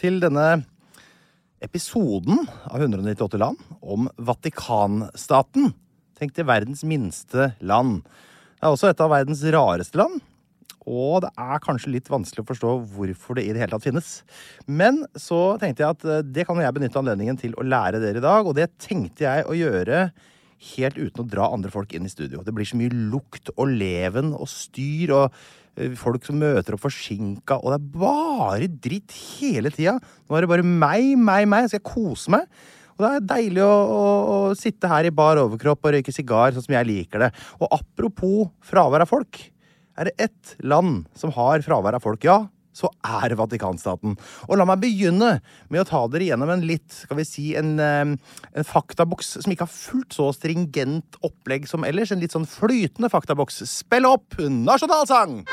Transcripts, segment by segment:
til denne episoden av 198 land om Vatikanstaten. Tenk til verdens minste land. Det er også et av verdens rareste land. Og det er kanskje litt vanskelig å forstå hvorfor det i det hele tatt finnes. Men så tenkte jeg at eh, det kan jeg benytte anledningen til å lære dere i dag. Og det tenkte jeg å gjøre helt uten å dra andre folk inn i studio. Det blir så mye lukt og leven og styr og folk som møter opp forsinka, og det er bare dritt hele tida. Nå er det bare meg, meg, meg. Skal jeg kose meg? Og det er deilig å, å, å sitte her i bar overkropp og røyke sigar, sånn som jeg liker det. Og apropos fravær av folk. Er det ett land som har fravær av folk, ja, så er det Vatikanstaten. Og la meg begynne med å ta dere gjennom en litt, skal vi si, en, eh, en faktaboks som ikke har fullt så stringent opplegg som ellers. En litt sånn flytende faktaboks. Spill opp nasjonalsang!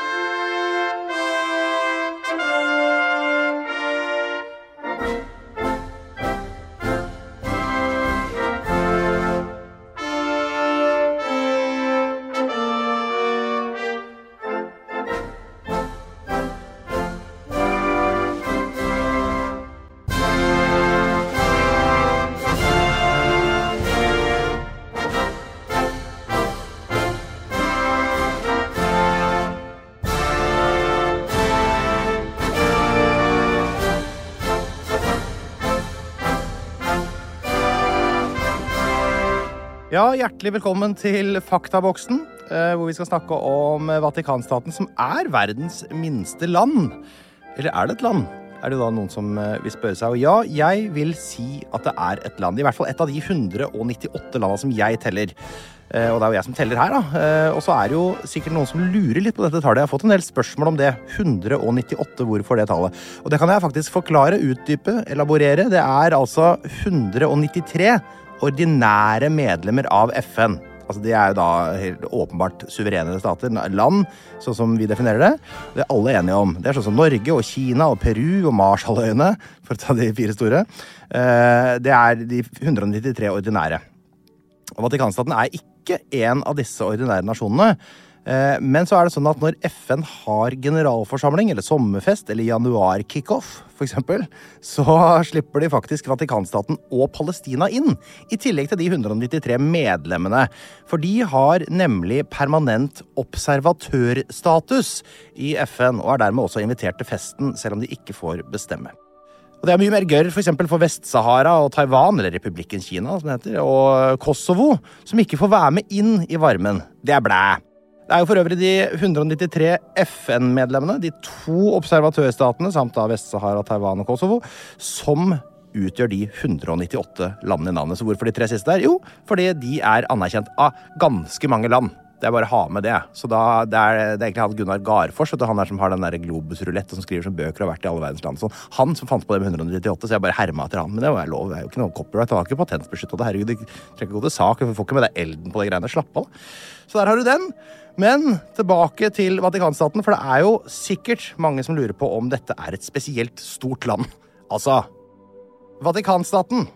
Ja, hjertelig velkommen til Faktaboksen, eh, hvor vi skal snakke om Vatikanstaten, som er verdens minste land. Eller er det et land? Er det da noen som eh, vil spørre seg? Og ja, jeg vil si at det er et land. I hvert fall et av de 198 landa som jeg teller. Eh, Og det er jo jeg som teller her, da. Og så er det jo sikkert noen som lurer litt på dette tallet. Jeg har fått en del spørsmål om det. 198, hvorfor det tallet? Og det kan jeg faktisk forklare, utdype, elaborere. Det er altså 193 ordinære medlemmer av FN. Altså, de er jo da helt åpenbart suverene stater, land, sånn som vi definerer det. Det er alle enige om. Det er sånn som Norge og Kina og Peru og Marshalløyene, for å ta de fire store. Eh, Det er de 193 ordinære. Og Vatikanstaten er ikke en av disse ordinære nasjonene. Eh, Men så er det sånn at når FN har generalforsamling, eller sommerfest, eller januar-kickoff, f.eks., så slipper de faktisk Vatikanstaten og Palestina inn. I tillegg til de 193 medlemmene. For de har nemlig permanent observatørstatus i FN, og er dermed også invitert til festen, selv om de ikke får bestemme. Og Det er mye mer gørr for, eksempel for Vest-Sahara og Taiwan, eller Republikken Kina, som det heter, og Kosovo, som ikke får være med inn i varmen. Det er blæ. Det er jo for øvrig de 193 FN-medlemmene, de to observatørstatene, samt da Vest-Sahara, Taiwan og Kosovo, som utgjør de 198 landene i navnet. Så hvorfor de tre siste der? Jo, fordi de er anerkjent av ganske mange land. Er bare har ha med det. Så da, det, er, det er egentlig han Gunnar Garfors, du, han der som har den der Globus-rulett og som skriver som bøker og har vært i alle verdens land. Sånn. Han som fant på det med 198, så jeg bare herma etter han. Men det var lov. Det er jo ikke noe copyright. Han har ikke patentbeskytta det. Herregud, du trenger ikke gå til sak. Du får ikke med deg elden på de greiene. Slapp av. Så der har du den. Men tilbake til Vatikanstaten, for det er jo sikkert mange som lurer på om dette er et spesielt stort land. Altså Vatikanstaten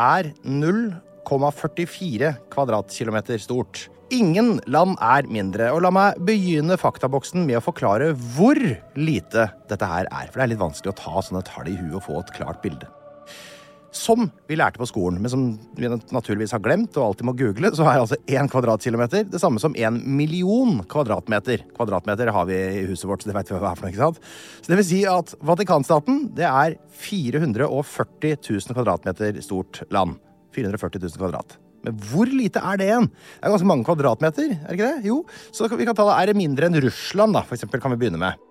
er 0,44 kvadratkilometer stort. Ingen land er mindre, og la meg begynne faktaboksen med å forklare hvor lite dette her er. For det er litt vanskelig å ta sånne tall i huet og få et klart bilde. Som vi lærte på skolen, men som vi naturligvis har glemt og alltid må google, så er altså én kvadratkilometer det samme som en million kvadratmeter. Kvadratmeter har vi i huset vårt, så det vet vi hva er for noe, ikke sant? Så det vil si at Vatikanstaten det er 440 000 kvadratmeter stort land. 440 000 kvadrat. Men hvor lite er det igjen? Det er ganske mange kvadratmeter, er det ikke det? Jo, så vi kan ta det. Er det mindre enn Russland, da, for eksempel, kan vi begynne med?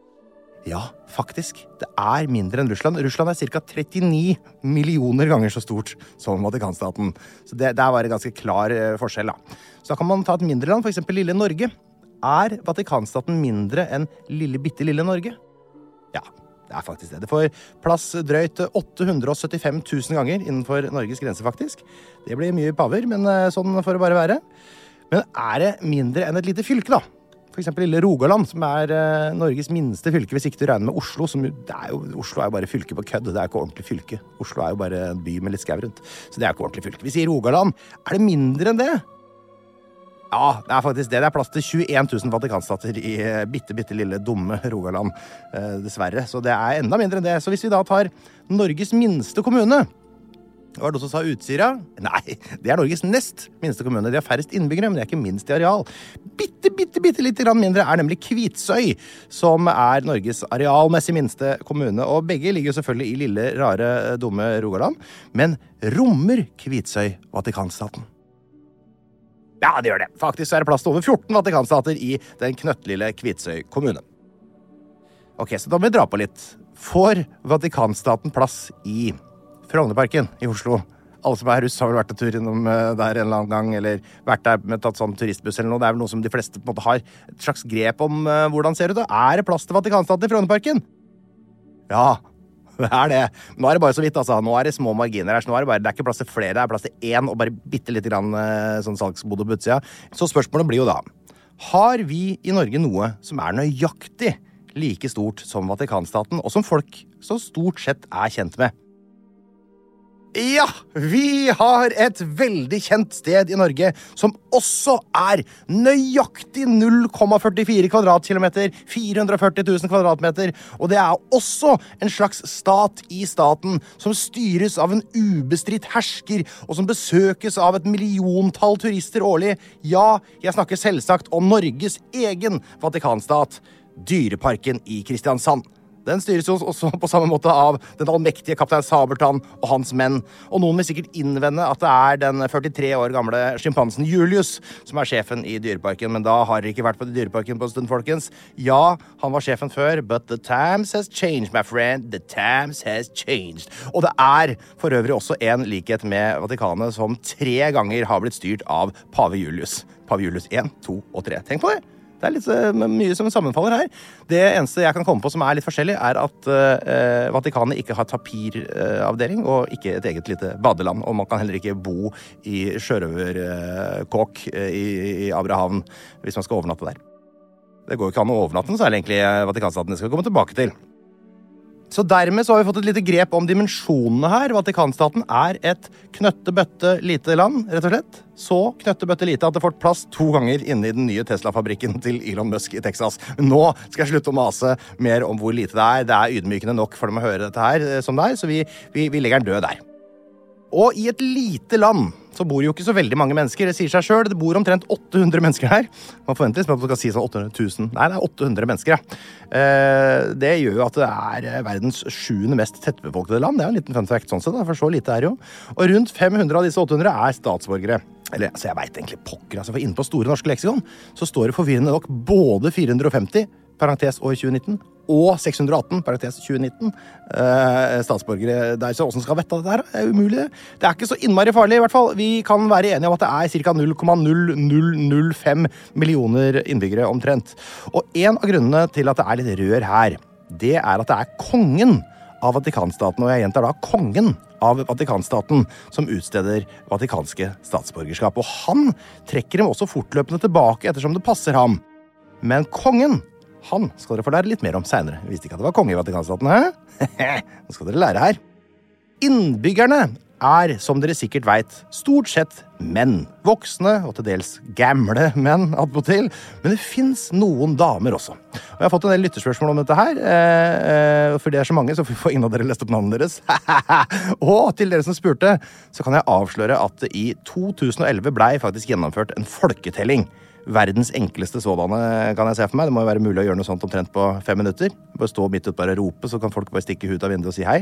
Ja, faktisk. Det er mindre enn Russland. Russland er ca. 39 millioner ganger så stort som Vatikanstaten. Så det, der var en ganske klar uh, forskjell, da. Så da kan man ta et mindre land, f.eks. lille Norge. Er Vatikanstaten mindre enn lille, bitte lille Norge? Ja, det er faktisk det. Det får plass drøyt 875 000 ganger innenfor Norges grense, faktisk. Det blir mye paver, men uh, sånn får det bare være. Men er det mindre enn et lite fylke, da? Eksempel lille Rogaland, som er uh, Norges minste fylke, hvis ikke du regner med Oslo. Som, er jo, Oslo er jo bare fylke på kødd. Det er ikke ordentlig fylke. Oslo er jo bare en by med litt skau rundt. Så det er ikke ordentlig fylke. Vi sier Rogaland. Er det mindre enn det? Ja, det er faktisk det. Det er plass til 21 000 vatikanstater i eh, bitte, bitte lille, dumme Rogaland. Eh, dessverre. Så det er enda mindre enn det. Så hvis vi da tar Norges minste kommune var det noen som sa Utsira? Nei, det er Norges nest minste kommune. De har færrest innbyggere, men de er ikke minst i areal. Bitte, bitte, bitte lite grann mindre er nemlig Kvitsøy, som er Norges arealmessig minste kommune. Og begge ligger jo selvfølgelig i lille, rare, dumme Rogaland. Men rommer Kvitsøy Vatikanstaten? Ja, det gjør det. Faktisk er det plass til over 14 vatikanstater i den knøttlille Kvitsøy kommune. Ok, så da må vi dra på litt. Får Vatikanstaten plass i Frognerparken i Oslo? Alle som er russ, har vel vært en tur innom eh, der en eller annen gang, eller vært der med tatt sånn turistbuss eller noe. Det er vel noe som de fleste på en måte har et slags grep om uh, hvordan ser ut. Er det plass til Vatikanstaten i Frognerparken? Ja, det er det. Nå er det bare så vidt, altså. Nå er det små marginer her. Så nå er det, bare, det er ikke plass til flere, det er plass til én og bare bitte lite grann sånn salgsbod på utsida. Så spørsmålet blir jo da Har vi i Norge noe som er nøyaktig like stort som Vatikanstaten, og som folk så stort sett er kjent med? Ja, vi har et veldig kjent sted i Norge som også er nøyaktig 0,44 kvadratkilometer, 440 000 kvadratmeter, og det er også en slags stat i staten som styres av en ubestridt hersker, og som besøkes av et milliontall turister årlig. Ja, jeg snakker selvsagt om Norges egen Vatikanstat, Dyreparken i Kristiansand. Den styres jo også på samme måte av den allmektige kaptein Sabeltann og hans menn. Og noen vil sikkert innvende at det er den 43 år gamle sjimpansen Julius som er sjefen i Dyreparken, men da har dere ikke vært på Dyreparken på en stund, folkens. Ja, han var sjefen før, but the times has changed, my friend. The times has changed. Og det er for øvrig også en likhet med Vatikanet som tre ganger har blitt styrt av pave Julius. Pave Julius 1, 2 og 3. Tenk på det! Det er litt uh, mye som sammenfaller her. Det eneste jeg kan komme på som er litt forskjellig, er at uh, Vatikanet ikke har tapiravdeling og ikke et eget lite badeland. Og man kan heller ikke bo i sjørøverkåk i, i Abrahavn hvis man skal overnatte der. Det går jo ikke an å overnatte, så er det egentlig Vatikanstaten skal komme tilbake til. Så dermed så har vi fått et lite grep om dimensjonene her. Vatikanstaten er et knøttebøtte lite land, rett og slett. Så knøttebøtte lite at det får plass to ganger inne i den nye Tesla-fabrikken til Elon Musk i Texas. Nå skal jeg slutte å mase mer om hvor lite det er. Det er ydmykende nok for dem å høre dette her som det er, så vi, vi, vi legger den død der. Og i et lite land så bor jo ikke så veldig mange mennesker. Det sier seg sjøl. Det bor omtrent 800 mennesker her. Man forventer liksom at man skal si sånn 800 000. Nei, det er 800 mennesker, ja. Eh, det gjør jo at det er verdens sjuende mest tettbefolkede land. Det er jo en liten fun fact, sånn sett, for så lite er det jo. Og rundt 500 av disse 800 er statsborgere. Eller altså, jeg veit egentlig pokker, altså, for inne på Store norske leksikon så står det forvirrende nok både 450 parentes år 2019, og 618, parentes 2019, eh, statsborgere der. Så åssen skal vette dette her? Det er umulig. Det er ikke så innmari farlig, i hvert fall. Vi kan være enige om at det er ca. 0,0005 millioner innbyggere omtrent. Og en av grunnene til at det er litt rør her, det er at det er kongen av Vatikanstaten, og jeg gjentar da kongen av Vatikanstaten, som utsteder vatikanske statsborgerskap. Og han trekker dem også fortløpende tilbake ettersom det passer ham. Men kongen han skal dere få lære litt mer om seinere. Visste ikke at det var konge i Vatikanstaten, hæ? Nå skal dere lære her. Innbyggerne er, som dere sikkert veit, stort sett menn. Voksne og til dels gamle menn attpåtil. Men det fins noen damer også. Og Jeg har fått en del lytterspørsmål om dette her. Eh, eh, for det er så mange, så får ingen av dere lest opp navnet deres. og til dere som spurte, så kan jeg avsløre at det i 2011 blei faktisk gjennomført en folketelling. Verdens enkleste sådanne, kan jeg se for meg. Det må jo være mulig å gjøre noe sånt omtrent på fem minutter. Bare stå midt ute og rope, så kan folk bare stikke ut av vinduet og si hei.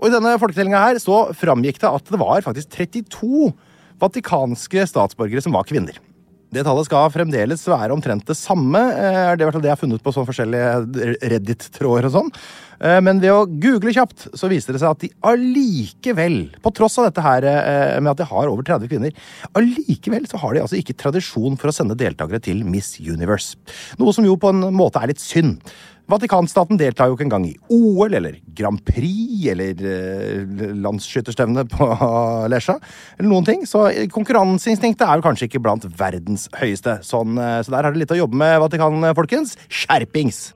Og i denne folketellinga her så framgikk det at det var faktisk 32 vatikanske statsborgere som var kvinner. Det tallet skal fremdeles være omtrent det samme. Eh, det er det jeg har funnet på sånn forskjellige Reddit-tråder og sånn. Eh, men ved å google kjapt så viser det seg at de allikevel, på tross av dette her eh, med at de har over 30 kvinner, allikevel så har de altså ikke tradisjon for å sende deltakere til Miss Universe. Noe som jo på en måte er litt synd. Vatikanstaten deltar jo ikke engang i OL eller Grand Prix eller eh, landsskytterstevne på Lesja. Eller noen ting. Så konkurranseinstinktet er jo kanskje ikke blant verdens høyeste. Sånn, eh, så der har dere litt å jobbe med, Vatikan, folkens. Skjerpings!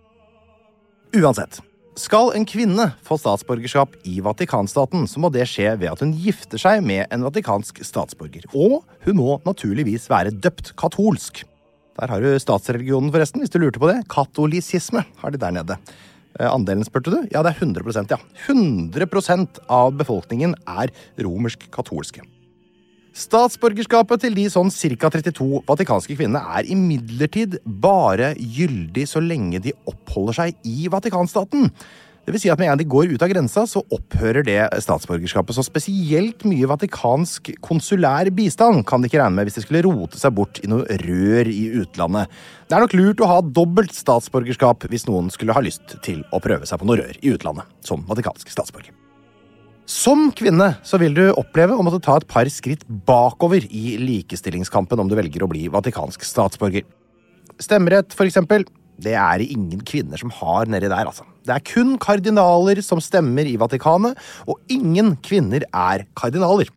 Uansett. Skal en kvinne få statsborgerskap i Vatikanstaten, så må det skje ved at hun gifter seg med en vatikansk statsborger. Og hun må naturligvis være døpt katolsk. Der har du statsreligionen, forresten, hvis du lurte på det. Katolisisme har de der nede. Eh, andelen, spurte du? Ja, det er 100% ja. 100% av befolkningen er romersk-katolske. Statsborgerskapet til de sånn ca. 32 vatikanske kvinnene er imidlertid bare gyldig så lenge de oppholder seg i Vatikanstaten. Det vil si at Med en gang de går ut av grensa, så opphører det statsborgerskapet. Så spesielt mye vatikansk konsulær bistand kan de ikke regne med hvis de skulle rote seg bort i noe rør i utlandet. Det er nok lurt å ha dobbelt statsborgerskap hvis noen skulle ha lyst til å prøve seg på noe rør i utlandet som vatikansk statsborger. Som kvinne så vil du oppleve å måtte ta et par skritt bakover i likestillingskampen om du velger å bli vatikansk statsborger. Stemmerett, for eksempel, det er det ingen kvinner som har nedi der, altså. Det er kun kardinaler som stemmer i Vatikanet, og ingen kvinner er kardinaler.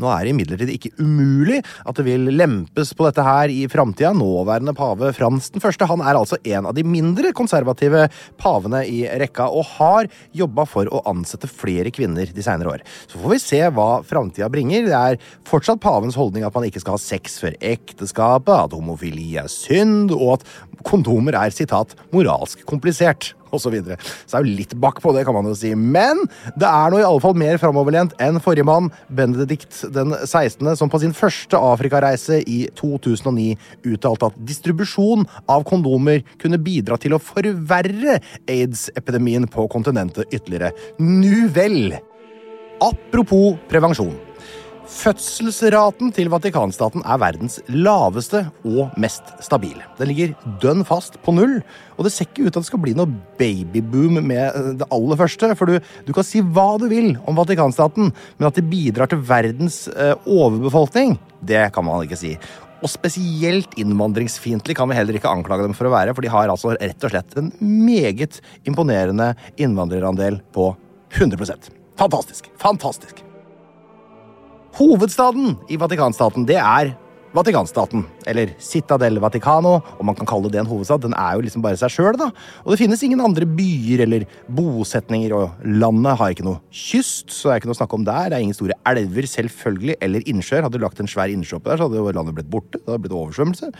Nå er det imidlertid ikke umulig at det vil lempes på dette her i framtida. Nåværende pave Frans den første han er altså en av de mindre konservative pavene i rekka, og har jobba for å ansette flere kvinner de seinere år. Så får vi se hva framtida bringer. Det er fortsatt pavens holdning at man ikke skal ha sex før ekteskapet, at homofili er synd, og at kondomer er sitat moralsk komplisert osv. Så, videre. så er jo litt bakpå, det kan man jo si. Men det er nå fall mer framoverlent enn forrige mann, Benedikt den 16., som på sin første Afrikareise i 2009 uttalte at distribusjon av kondomer kunne bidra til å forverre aids-epidemien på kontinentet ytterligere. Nu vel! Apropos prevensjon. Fødselsraten til Vatikanstaten er verdens laveste og mest stabile. Den ligger dønn fast på null, og det ser ikke ut til at det skal bli noe babyboom med det aller første. For du, du, kan si hva du vil om Vatikanstaten, men at det bidrar til verdens eh, overbefolkning, det kan man ikke si. Og spesielt innvandringsfiendtlig kan vi heller ikke anklage dem for å være, for de har altså rett og slett en meget imponerende innvandrerandel på 100% Fantastisk! Fantastisk! Hovedstaden i Vatikanstaten, det er Vatikanstaten, eller Citadel Vaticano, om man kan kalle det en hovedstad. Den er jo liksom bare seg sjøl, da. Og det finnes ingen andre byer eller bosetninger, og landet har ikke noe kyst, så det er ikke noe å snakke om der. Det er ingen store elver, selvfølgelig, eller innsjøer. Hadde du lagt en svær innsjø oppi der, så hadde jo landet blitt borte. Det hadde blitt oversvømmelse.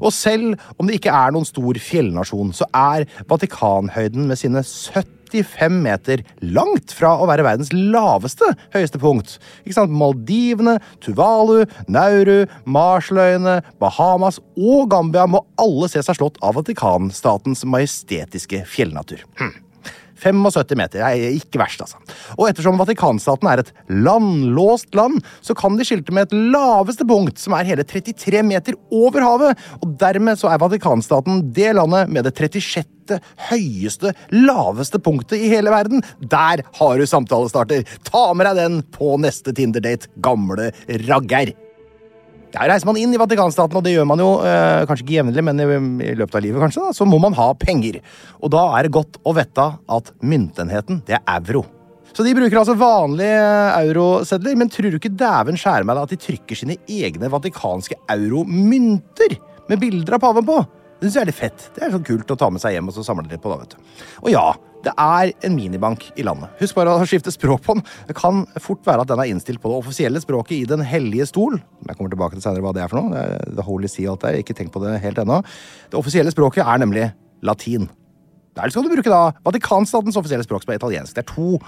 Og selv om det ikke er noen stor fjellnasjon, så er Vatikanhøyden med sine 70 55 meter, langt fra å være verdens laveste høyeste punkt. Ikke sant? Maldivene, Tuvalu, Nauru, Marshalløyene, Bahamas og Gambia må alle se seg slått av Vatikanstatens majestetiske fjellnatur. Hm. 75 meter. Det er ikke verst, altså. Og ettersom Vatikanstaten er et landlåst land, så kan de skilte med et laveste punkt, som er hele 33 meter over havet. Og dermed så er Vatikanstaten det landet med det 36 høyeste, laveste punktet i hele verden. Der har du samtalestarter! Ta med deg den på neste Tinder-date, gamle ragger! Der reiser man inn i Vatikanstaten, og det gjør man jo eh, kanskje ikke jevnlig, men i, løpet av livet, kanskje, da, så må man ha penger. Og da er det godt å vite at myntenheten, det er euro. Så de bruker altså vanlige eurosedler, men tror du ikke dæven skjære meg da at de trykker sine egne vatikanske euromynter med bilder av paven på? Det syns jeg er litt fett. Det er sånn kult å ta med seg hjem og så samle litt på. da, vet du. Og ja, det er en minibank i landet. Husk bare å skifte språk på den. Det kan fort være at den er innstilt på det offisielle språket i Den hellige stol. Jeg kommer tilbake til senere hva det er for noe. Det er The Holy Sea alt der. Ikke tenk på det helt ennå. Det offisielle språket er nemlig latin. Der skal du bruke da Vatikanstatens offisielle språk, som er italiensk. Det er to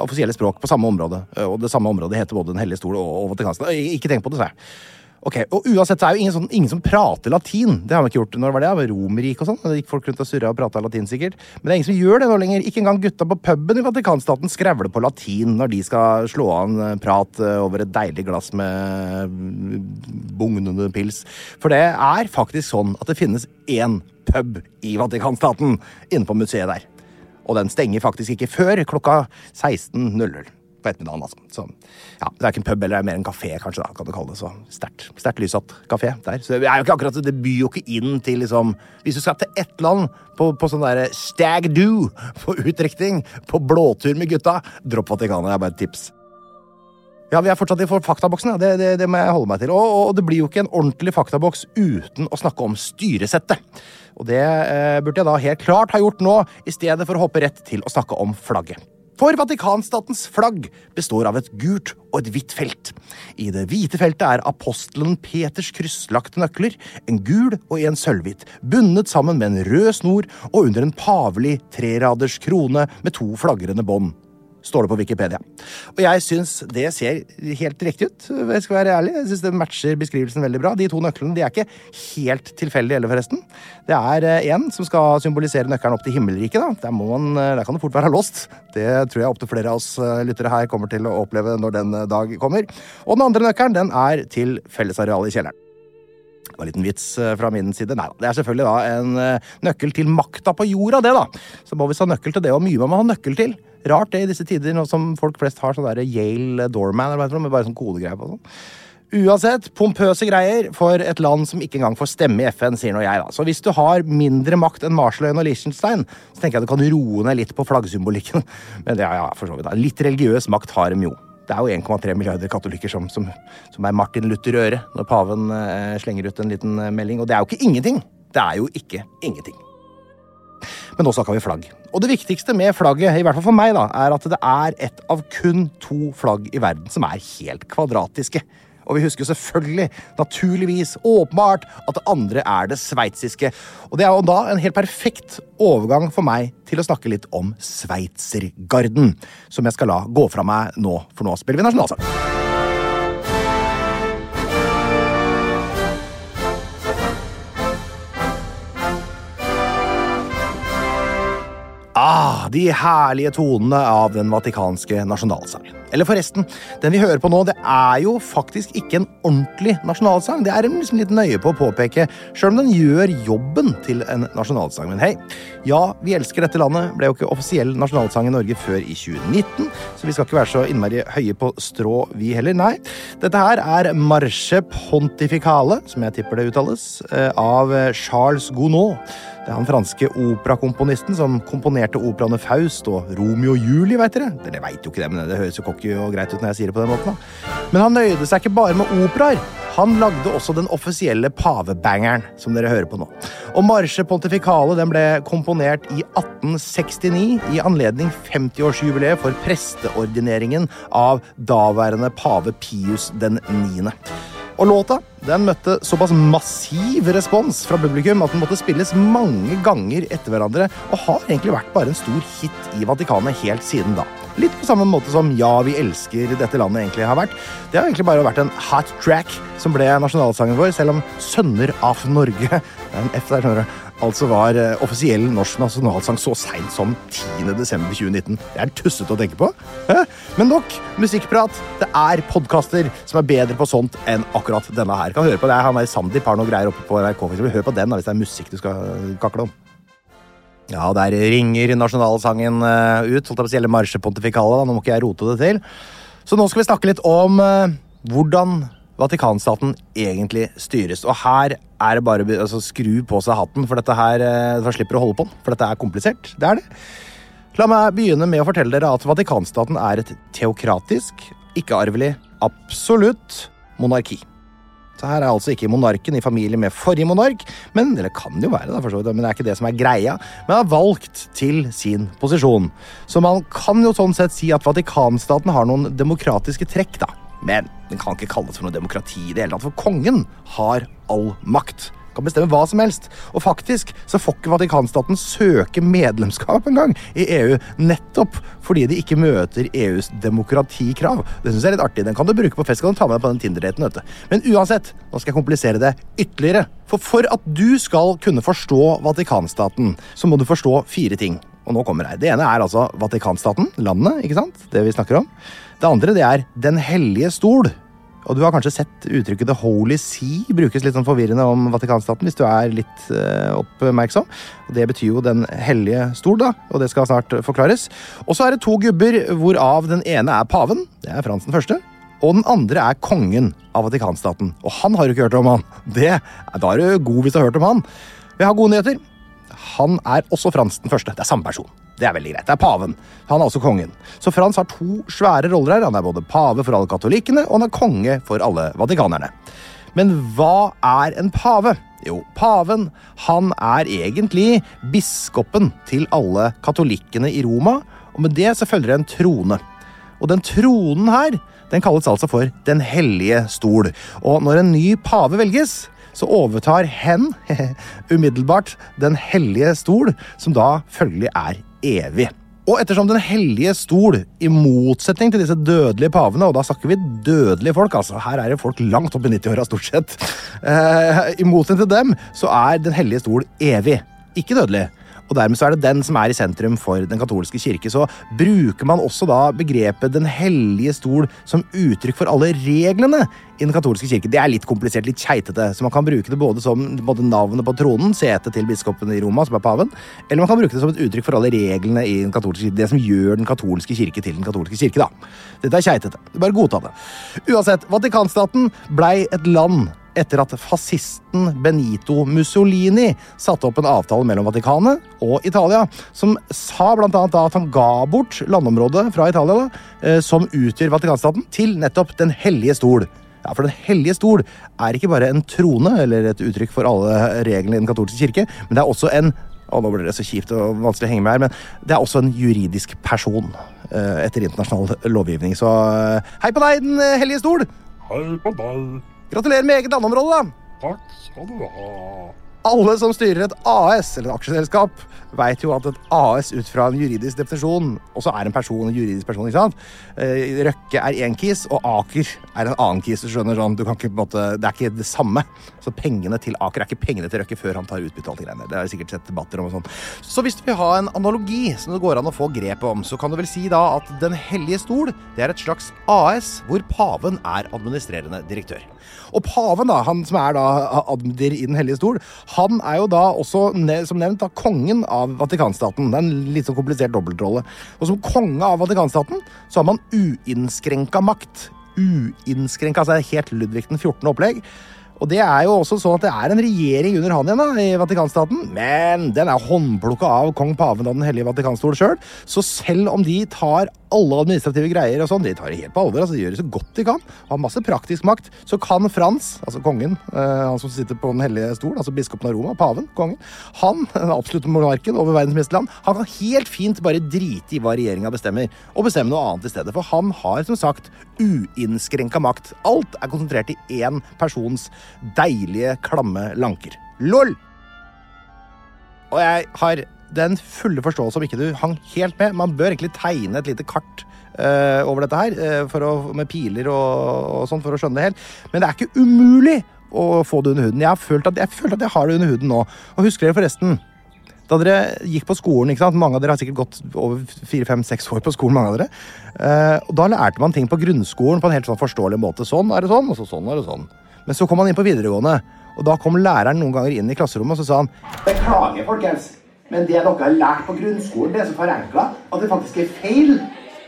offisielle språk på samme område, og det samme området heter både Den hellige stol og Vatikanstaten. Ikke tenk på det, svært. Ok, og Uansett så er jo ingen, sånn, ingen som prater latin. Det har vi ikke gjort når var det? var Romerriket og sånn. Det gikk folk rundt og surra og prata latin, sikkert. Men det er ingen som gjør det nå lenger. Ikke engang gutta på puben i Vatikanstaten skrevler på latin når de skal slå an prat eh, over et deilig glass med bugnende pils. For det er faktisk sånn at det finnes én pub i Vatikanstaten inne på museet der. Og den stenger faktisk ikke før klokka 16.00 på ettermiddagen. altså. Så, ja, Det er ikke en pub, eller det er mer en kafé, kanskje. da, kan du kalle det så Sterkt lyssatt kafé der. Så det er jo ikke akkurat, det byr jo ikke inn til liksom Hvis du skal til ett land på, på sånn derre stag do på utdrikning, på blåtur med gutta, dropp Vatikanet. Det er bare et tips. Ja, Vi er fortsatt i faktaboksen. Ja. Det, det, det, må jeg holde meg til. Og, og, det blir jo ikke en ordentlig faktaboks uten å snakke om styresettet. Og det eh, burde jeg da helt klart ha gjort nå, i stedet for å hoppe rett til å snakke om flagget. For Vatikanstatens flagg består av et gult og et hvitt felt. I det hvite feltet er apostelen Peters krysslagte nøkler, en gul og en sølvhvit, bundet sammen med en rød snor og under en pavelig treraders krone med to flagrende bånd står det på Wikipedia. Og jeg syns det ser helt riktig ut. Jeg skal være ærlig. Jeg synes Det matcher beskrivelsen veldig bra. De to nøklene de er ikke helt tilfeldige heller, forresten. Det er én eh, som skal symbolisere nøkkelen opp til himmelriket. Da. Der, man, eh, der kan det fort være låst. Det tror jeg opptil flere av oss eh, lyttere her kommer til å oppleve når den dag kommer. Og den andre nøkkelen den er til fellesarealet i kjelleren. En liten vits fra min side. Nei det er selvfølgelig da en nøkkel til makta på jorda, det, da. Så må vi ha nøkkel til det, og mye man må ha nøkkel til. Rart det i disse tider, nå som folk flest har sånn Yale Doorman eller noe, med bare sånn kodegreier på sånn. Uansett, pompøse greier for et land som ikke engang får stemme i FN, sier nå jeg, da. Så hvis du har mindre makt enn Marshalløyen og Liechtenstein, så tenker jeg du kan roe ned litt på flaggsymbolikken. Men det, ja, for så vidt. da. Litt religiøs makt har de jo. Det er jo 1,3 milliarder katolikker som, som, som, er Martin Luther i øret når paven eh, slenger ut en liten eh, melding. Og det er jo ikke ingenting! Det er jo ikke ingenting. Men nå snakker vi flagg. Og det viktigste med flagget, i hvert fall for meg, da, er at det er et av kun to flagg i verden som er helt kvadratiske. Og vi husker selvfølgelig, naturligvis, åpenbart, at det andre er det sveitsiske. Og det er jo da en helt perfekt overgang for meg til å snakke litt om Sveitsergarden, som jeg skal la gå fra meg nå, for nå spiller vi nasjonalsang. Ah, de herlige tonene av den vatikanske nasjonalsangen. Eller forresten, den vi hører på nå, det er jo faktisk ikke en ordentlig nasjonalsang. Det er en liksom litt nøye på å påpeke, sjøl om den gjør jobben til en nasjonalsang. Men hei, ja, vi elsker dette landet ble jo ikke offisiell nasjonalsang i Norge før i 2019, så vi skal ikke være så innmari høye på strå, vi heller. Nei. Dette her er Marche Pontificale, som jeg tipper det uttales, eh, av Charles Gounod. Det er han franske operakomponisten som komponerte operaene Faust og Romeo og Julie, veit dere. Dere veit jo ikke det, men det høres jo cocky og greit ut når jeg sier det på den måten. da. Men han nøyde seg ikke bare med operaer. Han lagde også den offisielle pavebangeren, som dere hører på nå. Og Marsje Pontificale den ble komponert i 1869 i anledning 50-årsjubileet for presteordineringen av daværende pave Pius den 9. Og låta den møtte såpass massiv respons fra publikum at den måtte spilles mange ganger etter hverandre, og har egentlig vært bare en stor hit i Vatikanet helt siden da. Litt på samme måte som Ja, vi elsker dette landet egentlig har vært. Det har egentlig bare vært en hot track som ble nasjonalsangen vår, selv om Sønner av Norge det er en F der, skjønner du, altså var eh, offisiell norsk nasjonalsang så seint som 10.12.2019. Det er tussete å tenke på. Men nok musikkprat. Det er podkaster som er bedre på sånt enn akkurat denne her. Kan høre på det. Han er Sandeep har noe greier oppe på NRK. Hør på den hvis det er musikk du skal kakle om. Ja, der ringer nasjonalsangen eh, ut. Holdt jeg på å si, eller marsjepontifikalet. da. Nå må ikke jeg rote det til. Så nå skal vi snakke litt om eh, hvordan Vatikanstaten egentlig styres. Og her er det bare å altså, skru på seg hatten, for dette her eh, for slipper å holde på. For dette er komplisert. Det er det. La meg begynne med å fortelle dere at Vatikanstaten er et teokratisk, ikke-arvelig, absolutt monarki. Så her er altså ikke monarken i familie med forrige monark, men eller kan det jo være da, vidt, men det er ikke det som er greia, men er valgt til sin posisjon. Så man kan jo sånn sett si at Vatikanstaten har noen demokratiske trekk, da. Men den kan ikke kalles for noe demokrati i det hele tatt, for kongen har all makt. Kan bestemme hva som helst. Og faktisk så får ikke Vatikanstaten søke medlemskap engang i EU, nettopp fordi de ikke møter EUs demokratikrav. Det syns jeg er litt artig. Den kan du bruke på fest, kan du ta med deg på den Tinder-daten. Men uansett, nå skal jeg komplisere det ytterligere. For for at du skal kunne forstå Vatikanstaten, så må du forstå fire ting. Og nå kommer jeg. Det ene er altså Vatikanstaten, landet, ikke sant? Det vi snakker om. Det andre det er Den hellige stol. Og du har kanskje sett uttrykket The Holy See brukes litt sånn forvirrende om Vatikanstaten hvis du er litt uh, oppmerksom. Det betyr jo Den hellige stol, da, og det skal snart forklares. Og så er det to gubber, hvorav den ene er paven, det er Frans den første. Og den andre er kongen av Vatikanstaten. Og han har du ikke hørt om, han. Det, Da er du god hvis du har hørt om han. Vi har gode nyheter. Han er også Frans den første. Det er samme person. Det er veldig greit. Det er paven. Han er også kongen. Så Frans har to svære roller her. Han er både pave for alle katolikkene, og han er konge for alle vatikanerne. Men hva er en pave? Jo, paven han er egentlig biskopen til alle katolikkene i Roma, og med det så følger det en trone. Og den tronen her den kalles altså for Den hellige stol. Og når en ny pave velges, så overtar hen umiddelbart Den hellige stol, som da følgelig er evig. Og ettersom Den hellige stol, i motsetning til disse dødelige pavene, og da snakker vi dødelige folk, altså her er det folk langt opp i 90-åra stort sett, eh, i motsetning til dem, så er Den hellige stol evig, ikke dødelig. Og dermed så er det den som er i sentrum for Den katolske kirke. Så bruker man også da begrepet Den hellige stol som uttrykk for alle reglene i Den katolske kirke. Det er litt komplisert, litt keitete, så man kan bruke det både som både navnet på tronen, setet til biskopen i Roma, som er paven, eller man kan bruke det som et uttrykk for alle reglene i Den katolske kirke. Det som gjør Den katolske kirke til Den katolske kirke, da. Dette er keitete. Bare godta det. Uansett, Vatikanstaten blei et land etter at fascisten Benito Mussolini satte opp en avtale mellom Vatikanet og Italia, som sa annet at han ga bort landområdet fra Italia, da, eh, som utgjør Vatikanstaten, til nettopp Den hellige stol. Ja, For Den hellige stol er ikke bare en trone, eller et uttrykk for alle reglene i Den katolske kirke, men det er også en og nå blir det så kjipt og vanskelig å henge med her, men det er også en juridisk person eh, etter internasjonal lovgivning. Så eh, hei på deg, Den hellige stol! Hei på deg. Gratulerer med eget landområde, da! Takk skal du ha. Alle som styrer et AS, eller et aksjeselskap, veit jo at et AS ut fra en juridisk definisjon også er en person, en juridisk person. ikke sant? Eh, Røkke er én kis, og Aker er en annen kis. du skjønner sånn, du kan ikke, på en måte, Det er ikke det samme. Så pengene til Aker er ikke pengene til Røkke før han tar utbytte. og alt greiene. Det jeg sikkert sett debatter om og sånn. Så hvis du vil ha en analogi som det går an å få grep om, så kan du vel si da at Den hellige stol det er et slags AS hvor paven er administrerende direktør. Og paven, da, han som er da admdir i Den hellige stol, han er jo da også, som nevnt, da kongen av Vatikanstaten. Det er en litt sånn komplisert dobbeltrolle. Og som konge av Vatikanstaten så har man uinnskrenka makt. Uinnskrenka, altså helt Ludvig den 14. opplegg. Og det er jo også sånn at det er en regjering under han igjen da, i Vatikanstaten, men den er håndplukka av kong paven og Den hellige vatikanstol sjøl. Så selv om de tar alle administrative greier og sånn, de tar det helt på alvor, altså de gjør det så godt de kan, har masse praktisk makt, så kan Frans, altså kongen, eh, han som sitter på Den hellige stol, altså biskopen av Roma, paven, kongen, han, den absolutte monarken over verdens meste land, han kan helt fint bare drite i hva regjeringa bestemmer, og bestemme noe annet i stedet. For han har som sagt uinnskrenka makt. Alt er konsentrert i én persons deilige, klamme lanker. LOL! Og jeg har den fulle forståelse om ikke du hang helt med. Man bør egentlig tegne et lite kart uh, over dette her, uh, å, med piler og, og sånn, for å skjønne det helt. Men det er ikke umulig å få det under huden. Jeg, har følt at, jeg følt at jeg har det under huden nå. Og husker dere forresten da dere gikk på skolen, ikke sant? mange av dere har sikkert gått over fire-fem-seks år på skolen, mange av dere. Eh, og Da lærte man ting på grunnskolen på en helt sånn forståelig måte. Sånn er det sånn, og så sånn er det sånn. Men så kom man inn på videregående, og da kom læreren noen ganger inn i klasserommet og så sa han Beklager, folkens, men det dere har lært på grunnskolen, det er så forenkla at det faktisk er feil.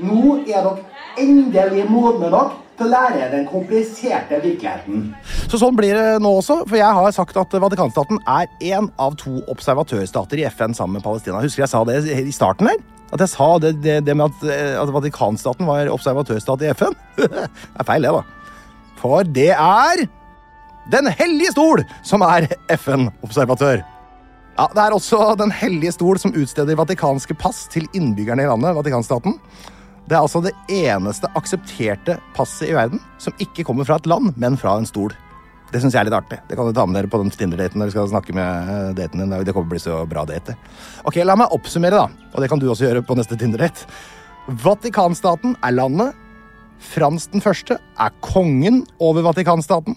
Nå er dere endelig modne nok til å lære den kompliserte virkeligheten. Så sånn blir det nå også, for jeg har sagt at Vatikanstaten er én av to observatørstater i FN sammen med Palestina. Husker jeg sa det i starten her? At jeg sa det, det, det med at, eh, at Vatikanstaten var observatørstat i FN? det er feil, det, da. For det er Den hellige stol som er FN-observatør. Ja, Det er også Den hellige stol som utsteder vatikanske pass til innbyggerne i landet, Vatikanstaten. Det er altså det eneste aksepterte passet i verden som ikke kommer fra et land, men fra en stol. Det syns jeg er litt artig. Det kan du ta med dere på den Tinder-daten når dere skal snakke med eh, daten din. Det kommer til å bli så bra date. Ok, La meg oppsummere, da. Og det kan du også gjøre på neste Tinder-date. Vatikanstaten er landet. Frans den første er kongen over Vatikanstaten.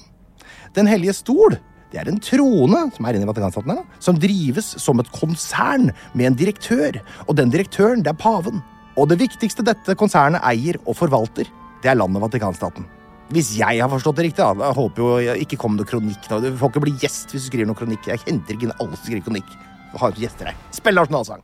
Den hellige stol det er en trone som er inne i Vatikanstaten, som drives som et konsern med en direktør. Og den direktøren, det er paven. Og det viktigste dette konsernet eier og forvalter, det er landet Vatikanstaten. Hvis jeg har forstått det riktig, da. Jeg håper jo jeg ikke kommer noe kronikk nå. Du får ikke bli gjest hvis du skriver noe kronikk. Jeg henter ikke inn alle som skriver kronikk. Jeg har ikke gjester her. Spill nasjonalsang.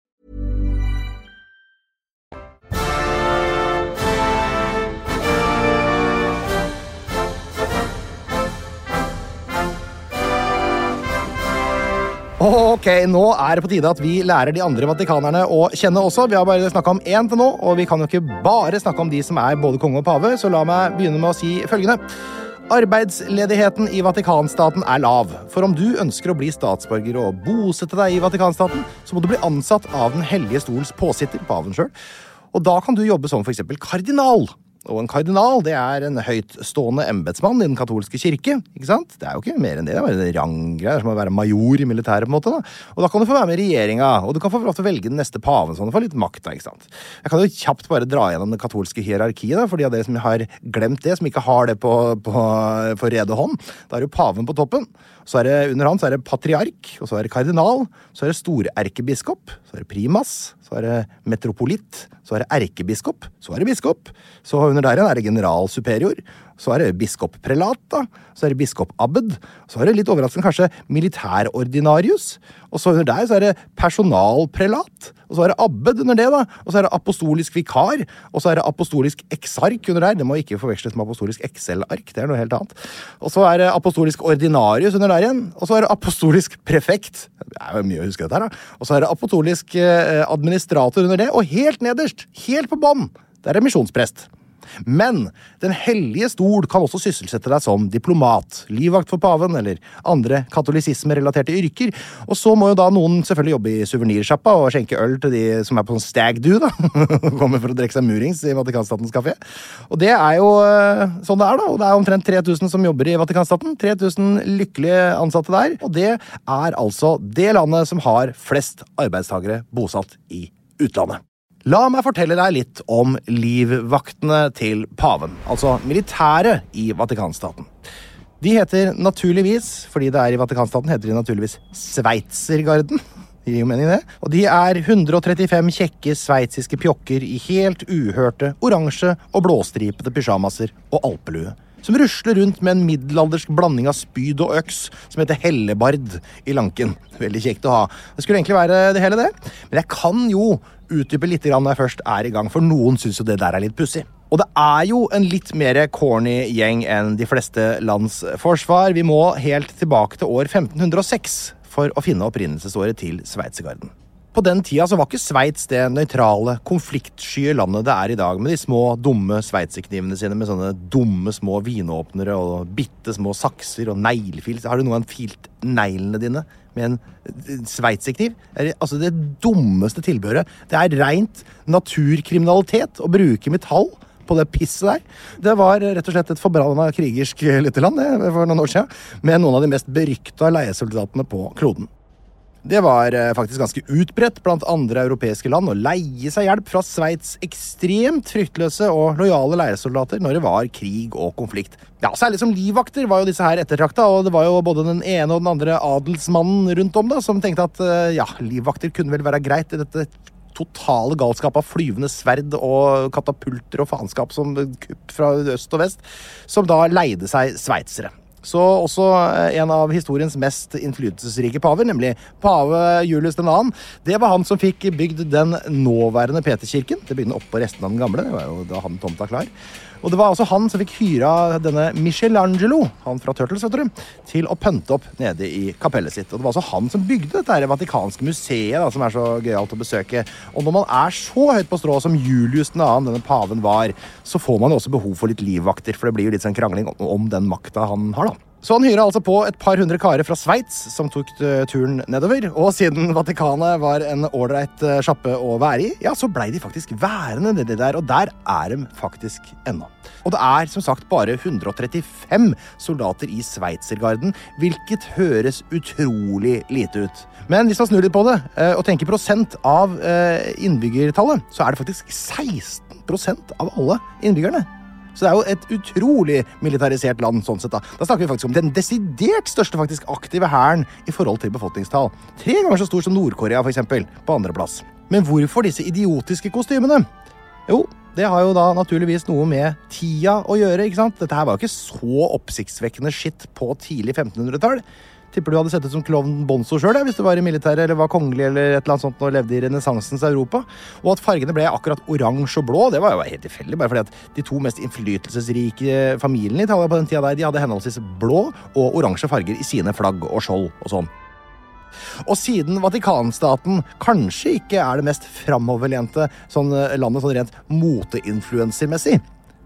Ok, nå er det på tide at vi lærer de andre vatikanerne å kjenne også. Vi har bare snakka om én til nå, og vi kan jo ikke bare snakke om de som er både konge og pave, så la meg begynne med å si følgende. Arbeidsledigheten i Vatikanstaten er lav. For om du ønsker å bli statsborger og bosette deg i Vatikanstaten, så må du bli ansatt av Den hellige stols påsitter, paven sjøl. Og da kan du jobbe som eksempel kardinal. Og en kardinal det er en høytstående embetsmann i den katolske kirke. ikke sant? Det er jo ikke mer enn det. Det er bare en ranggreier, som å være major i militæret. på en måte da. Og da kan du få være med i regjeringa, og du kan få lov til å velge den neste paven. sånn, få litt makt da, ikke sant? Jeg kan jo kjapt bare dra gjennom det katolske hierarkiet, da, for de av dere som har glemt det, som ikke har det på, på, på rede hånd. Da er jo paven på toppen. Så er det, under han så er det patriark, og så er det kardinal, så er det storerkebiskop, så er det primas, så er det metropolitt, så er det erkebiskop, så er det biskop, så under der igjen er det generalsuperior, så er det biskopprelat, da, så er det biskop abbed, så er det litt overraskende kanskje militærordinarius, og så under der så er det personalprelat, og så er det abbed under det, da, og så er det apostolisk vikar, og så er det apostolisk eksark under der, det må ikke forveksles med apostolisk Excel-ark, det er noe helt annet, og så er det apostolisk ordinarius under der igjen, og så er det apostolisk prefekt, det er jo mye å huske dette her, da, og så er det apostolisk eh, administrator under det, og helt nederst, helt på bånn, der er misjonsprest. Men Den hellige stol kan også sysselsette deg som diplomat, livvakt for paven eller andre katolisisme-relaterte yrker. Og så må jo da noen selvfølgelig jobbe i suvenirsjappa og skjenke øl til de som er på sånn stag do, da. Kommer for å drikke seg murings i Vatikanstatens kafé. Og det er jo eh, sånn det er, da. Og det er omtrent 3000 som jobber i Vatikanstaten. 3000 lykkelige ansatte der. Og det er altså det landet som har flest arbeidstakere bosatt i utlandet. La meg fortelle deg litt om livvaktene til paven, altså militæret i Vatikanstaten. De heter naturligvis, fordi det er i Vatikanstaten, heter de naturligvis Sveitsergarden. Det gir jo mening, det. Og de er 135 kjekke sveitsiske pjokker i helt uhørte oransje og blåstripete pysjamaser og alpelue. Som rusler rundt med en middelaldersk blanding av spyd og øks som heter hellebard i lanken. Veldig kjekt å ha. Det skulle egentlig være det hele, det. Men jeg kan jo utdype litt når jeg først er i gang, for noen syns jo det der er litt pussig. Og det er jo en litt mer corny gjeng enn de fleste lands forsvar. Vi må helt tilbake til år 1506 for å finne opprinnelsesåret til Sveitsergarden. På den tida så var ikke Sveits det nøytrale, konfliktsky landet det er i dag, med de små, dumme sveitserknivene sine med sånne dumme små vinåpnere og bitte små sakser og neglefil. Har du noen filt neglene dine med en sveitserkniv? Altså det dummeste tilbehøret. Det er reint naturkriminalitet å bruke metall på det pisset der. Det var rett og slett et forbanna krigersk lite land for noen år siden, med noen av de mest berykta leiesoldatene på kloden. Det var eh, faktisk ganske utbredt blant andre europeiske land å leie seg hjelp fra Sveits ekstremt fryktløse og lojale leiesoldater når det var krig og konflikt. Ja, Særlig som livvakter var jo disse her ettertrakta, og det var jo både den ene og den andre adelsmannen rundt om da, som tenkte at eh, ja, livvakter kunne vel være greit i dette totale galskap av flyvende sverd og katapulter og faenskap som kupp fra øst og vest, som da leide seg sveitsere. Så også eh, en av historiens mest innflytelsesrike paver, nemlig pave Julius 2., det var han som fikk bygd den nåværende Peterkirken. Det begynner oppå restene av den gamle. Det var jo da han tomta klar. Og det var også han som fikk hyra denne Michelangelo, han fra Turtles, vet du, til å pønte opp nede i kapellet sitt. Og det var også han som bygde dette her vatikanske museet, da, som er så gøyalt å besøke. Og når man er så høyt på strå som Julius 2., denne paven, var, så får man jo også behov for litt livvakter, for det blir jo litt sånn krangling om den makta han har, da. Så han hyra altså på et par hundre karer fra Sveits som tok uh, turen nedover. Og siden Vatikanet var en ålreit uh, sjappe å være i, ja, så blei de faktisk værende nedi der. Og der er de faktisk ennå. Og det er som sagt bare 135 soldater i Sveitsergarden, hvilket høres utrolig lite ut. Men hvis man snur litt på det uh, og tenker prosent av innbyggertallet, så er det faktisk 16% av alle innbyggerne så det er jo et utrolig militarisert land. sånn sett Da Da snakker vi faktisk om den desidert største faktisk aktive hæren i forhold til befolkningstall. Tre ganger så stor som Nord-Korea, f.eks. På andreplass. Men hvorfor disse idiotiske kostymene? Jo, det har jo da naturligvis noe med tida å gjøre. ikke sant? Dette her var jo ikke så oppsiktsvekkende skitt på tidlig 1500-tall. Tipper du hadde sett ut som klovn Bonzo sjøl hvis du var i militæret eller var kongelig eller et eller annet sånt og levde i renessansens Europa. Og at fargene ble akkurat oransje og blå, det var jo helt tilfeldig. Bare fordi at de to mest innflytelsesrike familiene i Italia på den tida der, de hadde henholdsvis blå og oransje farger i sine flagg og skjold og sånn. Og siden Vatikanstaten kanskje ikke er det mest framoverlente sånn, landet sånn rent moteinfluensermessig,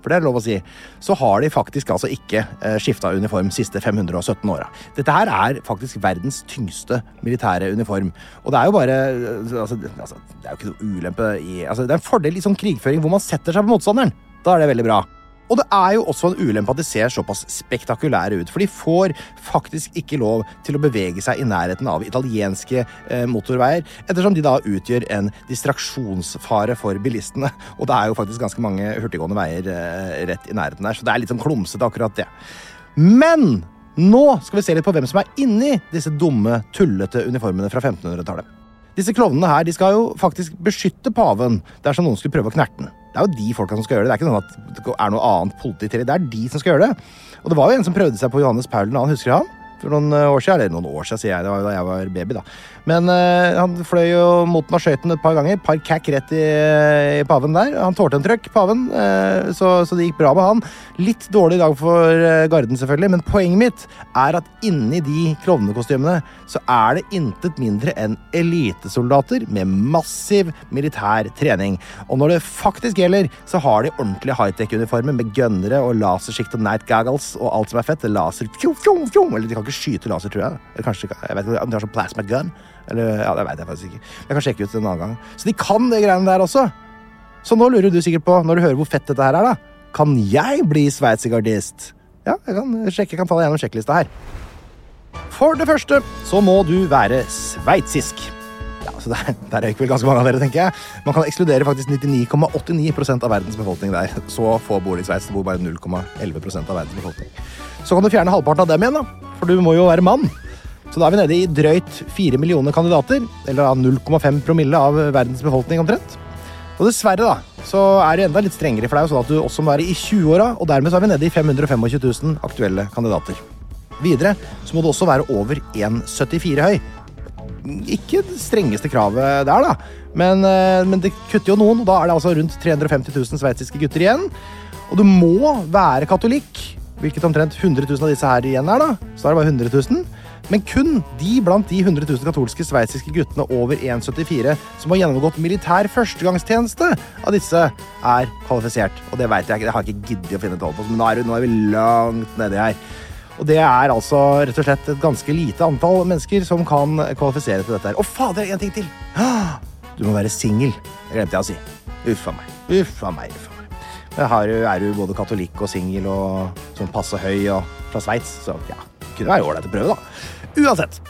for det er lov å si, så har de faktisk altså ikke eh, skifta uniform siste 517 åra. Dette her er faktisk verdens tyngste militære uniform. Og det er jo bare eh, altså, altså, Det er jo ikke noe ulempe i altså, Det er en fordel i sånn krigføring hvor man setter seg på motstanderen. Da er det veldig bra. Og det er jo også en ulempe at de ser såpass spektakulære ut, for de får faktisk ikke lov til å bevege seg i nærheten av italienske eh, motorveier, ettersom de da utgjør en distraksjonsfare for bilistene. Og det er jo faktisk ganske mange hurtiggående veier eh, rett i nærheten der, så det er litt sånn klumsete, akkurat det. Men nå skal vi se litt på hvem som er inni disse dumme, tullete uniformene fra 1500-tallet. Disse klovnene her de skal jo faktisk beskytte paven dersom noen skulle prøve å knerte den. Det er jo de folka som skal gjøre det. Det er ikke at det er noe annet politi til. Det Det er de som skal gjøre det. Og det var jo en som prøvde seg på Johannes Paul 2., husker han? for noen eh, år siden. Eller noen år siden, sier jeg. Da jeg var baby, da. Men uh, han fløy jo mot den og skjøt den et par ganger. Par cack rett i, i paven der. Han tålte en trøkk, paven, uh, så, så det gikk bra med han. Litt dårlig dag for uh, Garden, selvfølgelig, men poenget mitt er at inni de klovnekostymene så er det intet mindre enn elitesoldater med massiv militær trening. Og når det faktisk gjelder, så har de ordentlige high-tech-uniformer med gønnere og lasersjikt og night goggles og alt som er fett. Laser. Eller de kan ikke skyte laser, tror jeg. Eller kanskje, jeg vet ikke om de har sånn plasma gun. Eller, ja, Det vet jeg faktisk ikke. Jeg kan sjekke ut en annen gang. Så de kan det greiene der også. Så nå lurer du sikkert på, når du hører hvor fett dette her er, da. Kan jeg bli sveitsergardist? Ja, jeg kan sjekke, jeg kan falle gjennom sjekklista her. For det første så må du være sveitsisk. Ja, så Der, der røyk vel ganske mange av dere, tenker jeg. Man kan ekskludere faktisk 99,89 av verdens befolkning der. Så få bor i Sveits. Det bor bare 0,11 av verdens befolkning. Så kan du fjerne halvparten av dem igjen, da. For du må jo være mann. Så da er vi nede i drøyt 4 millioner kandidater, eller 0,5 promille av verdens befolkning omtrent. Og dessverre da, så er det enda litt strengere, for det er jo sånn at du også må være i 20-åra, og dermed så er vi nede i 525 000 aktuelle kandidater. Videre så må du også være over 1,74 høy. Ikke det strengeste kravet der, da, men, eh, men det kutter jo noen, og da er det altså rundt 350 000 sveitsiske gutter igjen. Og du må være katolikk, hvilket omtrent 100 000 av disse her igjen er, da. Så da er det bare 100 000. Men kun de blant de 100 000 katolske sveitsiske guttene over 1,74 som har gjennomgått militær førstegangstjeneste av disse, er kvalifisert. Og det vet jeg ikke, det har jeg ikke giddet å finne tall på, men nå er, nå er vi langt nedi her. Og det er altså rett og slett et ganske lite antall mennesker som kan kvalifisere til dette her. Og fader, en ting til! Du må være singel. Det glemte jeg å si. Uff a meg. Uff a meg. Uff meg. Men her er du både katolikk og singel og sånn passe høy og fra Sveits, så ja, kunne være ålreit å prøve, da. Uansett.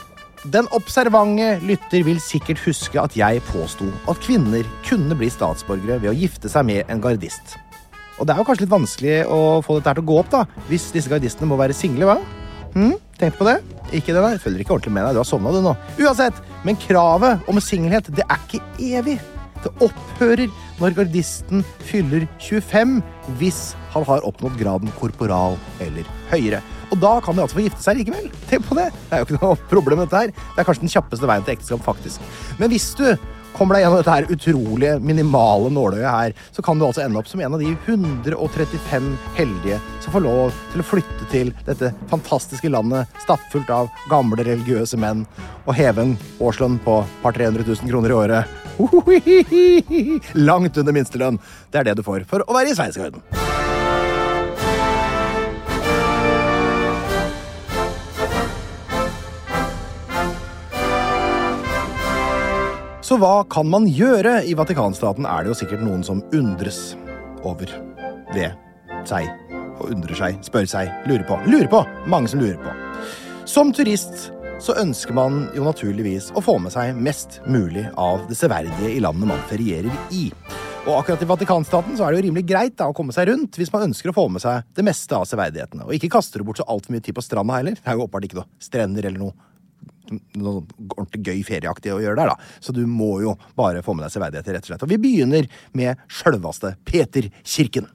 Den observante lytter vil sikkert huske at jeg påsto at kvinner kunne bli statsborgere ved å gifte seg med en gardist. Og det er jo kanskje litt vanskelig å få dette her til å gå opp, da, hvis disse gardistene må være single, hva? Hm? Tenk på det? Ikke det, nei. Følger ikke ordentlig med deg. Du har sovna, du nå. Uansett, men kravet om singelhet, det er ikke evig. Det opphører når gardisten fyller 25 hvis han har oppnådd graden korporal eller høyere. Og da kan de altså få gifte seg likevel. Tenk på det. Det er jo ikke noe problem, dette her. Det er kanskje den kjappeste veien til ekteskap, faktisk. Men hvis du kommer deg gjennom dette her utrolige, minimale nåløyet her, så kan du altså ende opp som en av de 135 heldige som får lov til å flytte til dette fantastiske landet stappfullt av gamle, religiøse menn og heve en årslønn på par 300 000 kroner i året. Langt under minstelønn. Det er det du får for å være i Sveitsgarden. Så hva kan man gjøre? I Vatikanstaten er det jo sikkert noen som undres over ved seg. Og undrer seg, spør seg, lurer på. Lurer på! Mange som lurer på. Som turist så ønsker man jo naturligvis å få med seg mest mulig av det severdige i landet man ferierer i. Og akkurat i Vatikanstaten så er det jo rimelig greit da, å komme seg rundt hvis man ønsker å få med seg det meste av severdighetene. Og ikke kaster du bort så altfor mye tid på stranda heller. Det er jo åpenbart ikke noe strender eller noe noe ordentlig gøy ferieaktig å gjøre der, da. Så du må jo bare få med deg severdigheter, rett og slett. Og vi begynner med sjølvaste Peterkirken.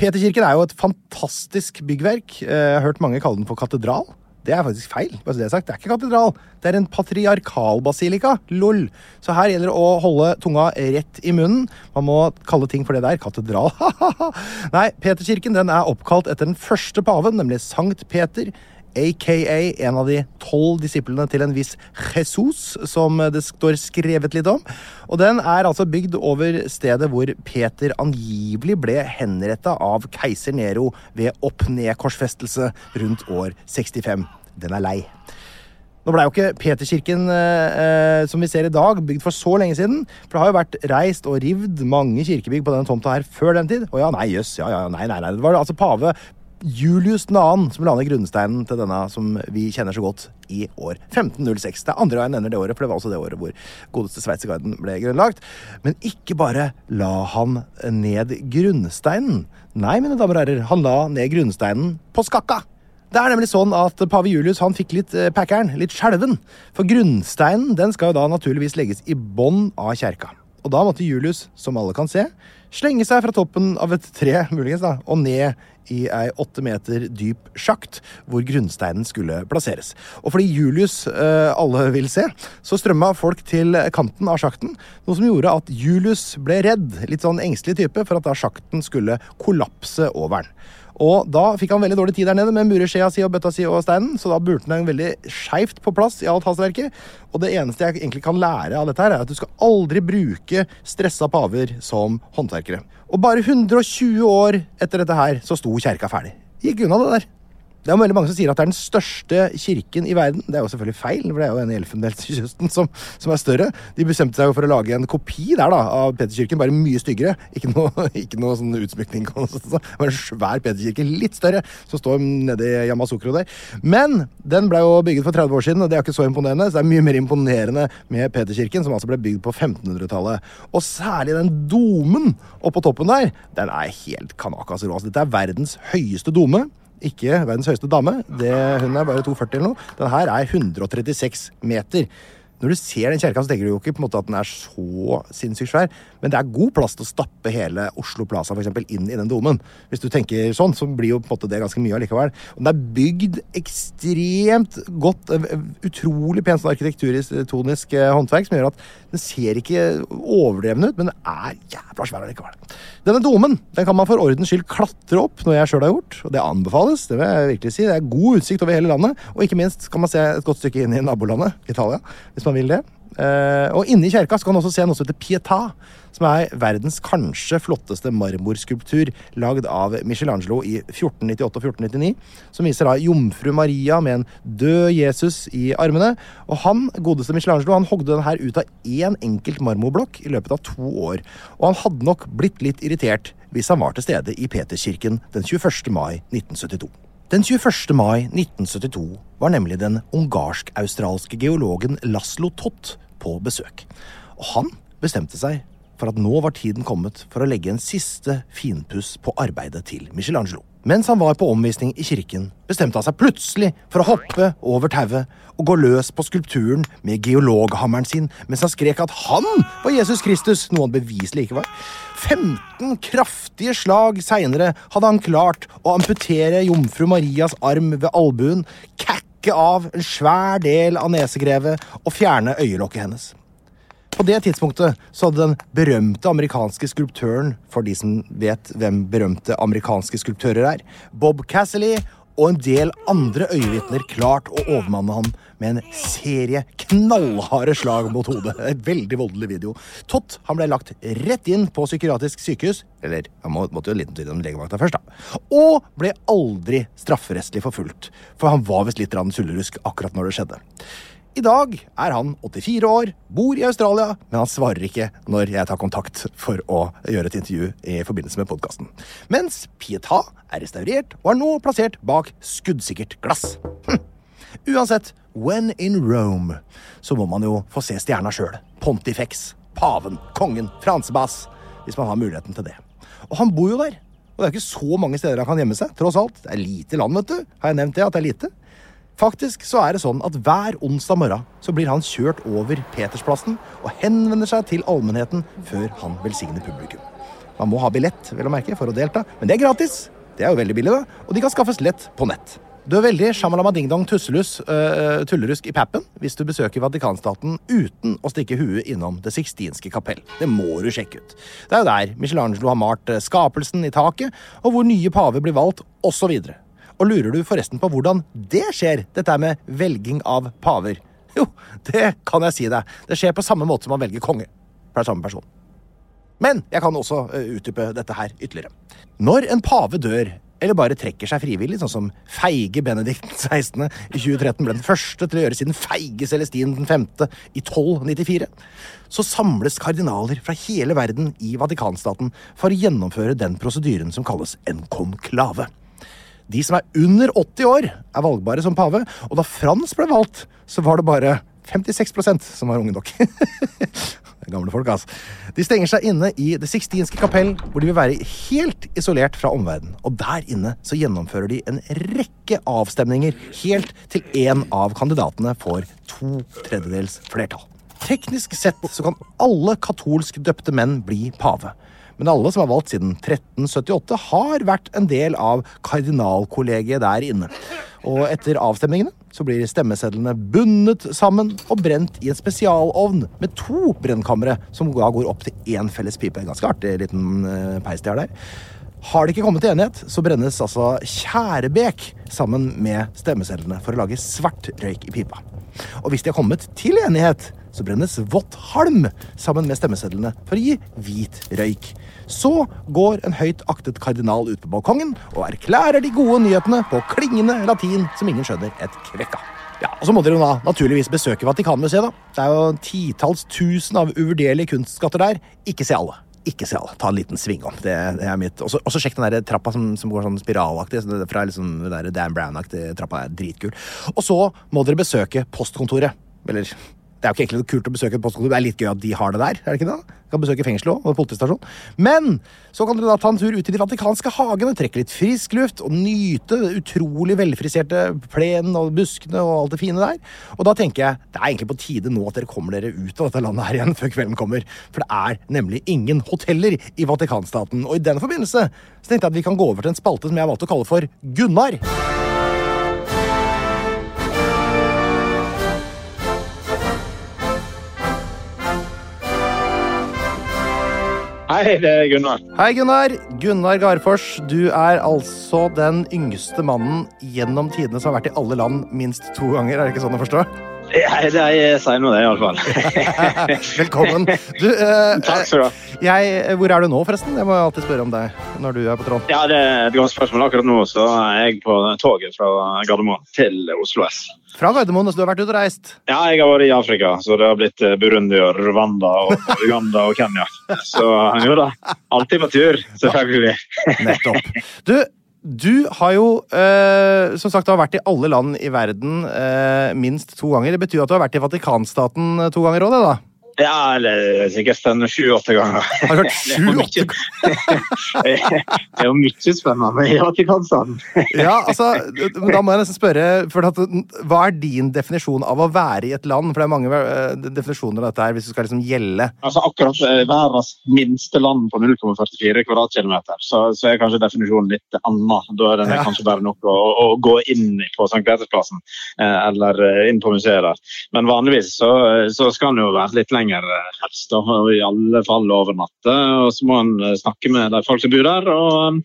Peterkirken er jo et fantastisk byggverk. Jeg har hørt mange kalle den for katedral. Det er faktisk feil. Det er. Det er ikke katedral. Det er en patriarkalbasilika. Lol. Så her gjelder det å holde tunga rett i munnen. Man må kalle ting for det der. Katedral. Nei, Peterkirken den er oppkalt etter den første paven, nemlig Sankt Peter aka en av de tolv disiplene til en viss Jesus, som det står skrevet litt om. Og den er altså bygd over stedet hvor Peter angivelig ble henretta av keiser Nero ved opp-ned-korsfestelse rundt år 65. Den er lei. Nå blei jo ikke Peterkirken eh, som vi ser i dag, bygd for så lenge siden. For det har jo vært reist og rivd mange kirkebygg på denne tomta her før den tid. Å ja, nei, jøss. Ja, ja, nei, nei, nei. Det var altså pave Julius 2. som la ned grunnsteinen til denne som vi kjenner så godt, i år 1506. Det er andre gang jeg nevner det året, for det var også det året hvor godeste Sveitsergarden ble grunnlagt. Men ikke bare la han ned grunnsteinen. Nei, mine damer og herrer, han la ned grunnsteinen på skakka. Det er nemlig sånn at pave Julius han fikk litt eh, packeren, litt skjelven. For grunnsteinen den skal jo da naturligvis legges i bånn av kjerka. og da måtte Julius, som alle kan se, slenge seg fra toppen av et tre muligens da, og ned i ei åtte meter dyp sjakt, hvor grunnsteinen skulle plasseres. Og fordi Julius eh, alle vil se, så strømma folk til kanten av sjakten, noe som gjorde at Julius ble redd, litt sånn engstelig type, for at da sjakten skulle kollapse over han. Og da fikk han veldig dårlig tid der nede med mureskjea si og bøtta si og steinen, så da burte han veldig skeivt på plass i alt hastverket. Og det eneste jeg egentlig kan lære av dette, her er at du skal aldri bruke stressa paver som håndverkere. Og bare 120 år etter dette her, så sto kjerka ferdig. Gikk unna det der. Det er veldig mange som sier at det er den største kirken i verden. Det er jo selvfølgelig feil, for det er jo den i Elfenbenskysten som, som er større. De bestemte seg jo for å lage en kopi der da, av Peterkirken, bare mye styggere. Ikke noe, ikke noe sånn utsmykning. Bare en svær Peterkirke, litt større, som står nede i Yamasukro der. Men den ble jo bygget for 30 år siden, og det er ikke så imponerende. Så det er mye mer imponerende med Peterkirken, som altså ble bygd på 1500-tallet. Og særlig den domen oppå toppen der, den er helt kanakas rå. Dette er verdens høyeste dome. Ikke verdens høyeste dame. Det, hun er bare 2,40 eller noe. Den her er 136 meter. Når du ser den kjerka, så tenker du jo ikke på en måte at den er så sinnssykt svær, men det er god plass til å stappe hele Oslo Plaza for eksempel, inn i den domen. Hvis du tenker sånn, så blir jo på en måte det ganske mye allikevel. Og den er bygd ekstremt godt. Utrolig pent sånn arkitekturisk, tonisk håndverk som gjør at den ser ikke overdreven ut, men den er jævla svær allikevel. Denne domen den kan man for ordens skyld klatre opp, noe jeg sjøl har gjort. Og det anbefales. Det vil jeg virkelig si. Det er god utsikt over hele landet. Og ikke minst kan man se et godt stykke inn i nabolandet, Italia. hvis man man vil det. Uh, og inni kjerka skal kan man også se noe som heter Pietà, som er verdens kanskje flotteste marmorskulptur lagd av Michelangelo i 1498 og 1499. Som viser da jomfru Maria med en død Jesus i armene. Og han, godeste Michelangelo, han hogde den her ut av én enkelt marmorblokk i løpet av to år. Og han hadde nok blitt litt irritert hvis han var til stede i Peterskirken den 21. mai 1972. Den 21. mai 1972 var nemlig den ungarsk-australske geologen Laslo Tott på besøk. Og han bestemte seg for at nå var tiden kommet for å legge en siste finpuss på arbeidet til Michelangelo. Mens han var på omvisning i kirken, bestemte han seg plutselig for å hoppe over tauet og gå løs på skulpturen med geologhammeren sin mens han skrek at han var Jesus Kristus, noe han beviselig ikke var. 15 kraftige slag seinere hadde han klart å amputere jomfru Marias arm ved albuen, kakke av en svær del av nesegrevet og fjerne øyelokket hennes. På det tidspunktet så hadde den berømte amerikanske skulptøren, for de som vet hvem berømte amerikanske skulptører er, Bob Cassidy og en del andre øyevitner klart å overmanne ham med en serie knallharde slag mot hodet. En veldig voldelig video. Tott han ble lagt rett inn på psykiatrisk sykehus, eller han må, måtte jo en liten tur innom legevakta først, da, og ble aldri strafferettslig forfulgt, for han var visst litt sullerusk akkurat når det skjedde. I dag er han 84 år, bor i Australia, men han svarer ikke når jeg tar kontakt for å gjøre et intervju i forbindelse med podkasten. Mens Pietà er restaurert og er nå plassert bak skuddsikkert glass. Hm. Uansett, when in Rome, så må man jo få se stjerna sjøl. Pontifex, paven, kongen, fransebass. Hvis man har muligheten til det. Og han bor jo der. Og det er ikke så mange steder han kan gjemme seg, tross alt. Det er lite land, vet du. Har jeg nevnt det, at det er lite? Faktisk så er det sånn at hver onsdag morgen så blir han kjørt over Petersplassen og henvender seg til allmennheten før han velsigner publikum. Man må ha billett vel å merke, for å delta, men det er gratis. Det er jo veldig billig, da, og de kan skaffes lett på nett. Du er veldig shamalama ding-dong tusselus, uh, tullerusk i pappen hvis du besøker Vatikanstaten uten å stikke huet innom Det sixtinske kapell. Det må du sjekke ut. Det er jo der Michelangelo har malt skapelsen i taket, og hvor nye paver blir valgt, osv. Og lurer du forresten på hvordan det skjer, dette med velging av paver? Jo, det kan jeg si deg. Det skjer på samme måte som man velger konge. Fra samme person. Men jeg kan også uh, utdype dette her ytterligere. Når en pave dør, eller bare trekker seg frivillig, sånn som feige Benedikt 16. i 2013 ble den første til å gjøre siden feige Celestin den 5. i 1294, så samles kardinaler fra hele verden i Vatikanstaten for å gjennomføre den prosedyren som kalles en konklave. De som er under 80 år, er valgbare som pave, og da Frans ble valgt, så var det bare 56% som var unge nok. gamle folk, altså. De stenger seg inne i Det sixtinske kapell, hvor de vil være helt isolert fra omverdenen. Og der inne så gjennomfører de en rekke avstemninger helt til én av kandidatene får to tredjedels flertall. Teknisk sett så kan alle katolsk døpte menn bli pave. Men alle som er valgt siden 1378, har vært en del av kardinalkollegiet der inne. Og etter avstemningene så blir stemmesedlene bundet sammen og brent i en spesialovn med to brennkamre, som da går opp til én felles pipe. Ganske artig liten eh, peis de har der. Har det ikke kommet til enighet, så brennes altså tjærebek sammen med stemmesedlene for å lage svart røyk i pipa. Og hvis de har kommet til enighet, så brennes vått halm sammen med stemmesedlene for å gi hvit røyk. Så går en høyt aktet kardinal ut på balkongen og erklærer de gode nyhetene på klingende latin som ingen skjønner et kvekk av. Ja, og Så må dere jo da naturligvis besøke Vatikanmuseet. da. Det er jo titalls tusen av uvurderlige kunstskatter der. Ikke se alle. Ikke se alle. Ta en liten sving om. Det, det er mitt. Og så sjekk den der trappa som, som går sånn spiralaktig. Så fra liksom den der Dan Brown-aktige trappa er dritkul. Og så må dere besøke postkontoret. Eller det er jo ikke egentlig kult å besøke et postkontor, det er litt gøy at de har det der. er det ikke det? Kan besøke fengselet også, og politistasjon. Men så kan dere da ta en tur ut i de vatikanske hagene, trekke litt frisk luft og nyte utrolig velfriserte plenen og buskene og alt det fine der. Og da tenker jeg det er egentlig på tide nå at dere kommer dere ut av dette landet her igjen før kvelden kommer. For det er nemlig ingen hoteller i Vatikanstaten. Og i den forbindelse så tenkte jeg at vi kan gå over til en spalte som jeg har valgt å kalle for Gunnar. Hei, det er Gunnar. Hei, Gunnar. Gunnar Garfors, du er altså den yngste mannen gjennom tidene som har vært i alle land minst to ganger. Er det ikke sånn å forstå? Ja, jeg sier nå det, iallfall. Velkommen. Du, eh, Takk skal du ha. jeg, hvor er du nå, forresten? Jeg må alltid spørre om deg når du er på tråden. Ja, det er et godt spørsmål. Akkurat nå så er jeg på toget fra Gardermoen til Oslo S. Fra Gardermoen, så du har vært ute og reist? Ja, jeg har vært i Afrika, så det har blitt eh, Burundi og Rwanda og Uganda og Kenya. Så jo da, alltid på tur, selvfølgelig. Nettopp. Du, du har jo eh, som sagt vært i alle land i verden eh, minst to ganger. Det betyr at du har vært i Vatikanstaten eh, to ganger òg, det, da? Ja, eller sikkert en sju-åtte ganger. Har du hørt sju-åtte Det er jo mye spennende i Vatikanstaden. Ja, altså, da må jeg nesten spørre for at, Hva er din definisjon av å være i et land? For det er mange uh, definisjoner av dette her, hvis du skal liksom gjelde. Altså akkurat uh, verdens minste land på 0,44 kvadratkilometer, så, så er kanskje definisjonen litt annen. Da er det Ja. kanskje bare nok å, å gå inn på St. Petersplassen uh, eller inn på museet der. Men vanligvis så, så skal den jo være litt lenger eh, helst, da, og i alle fall overnatte. Og så må en eh, snakke med de folk som bor der, og,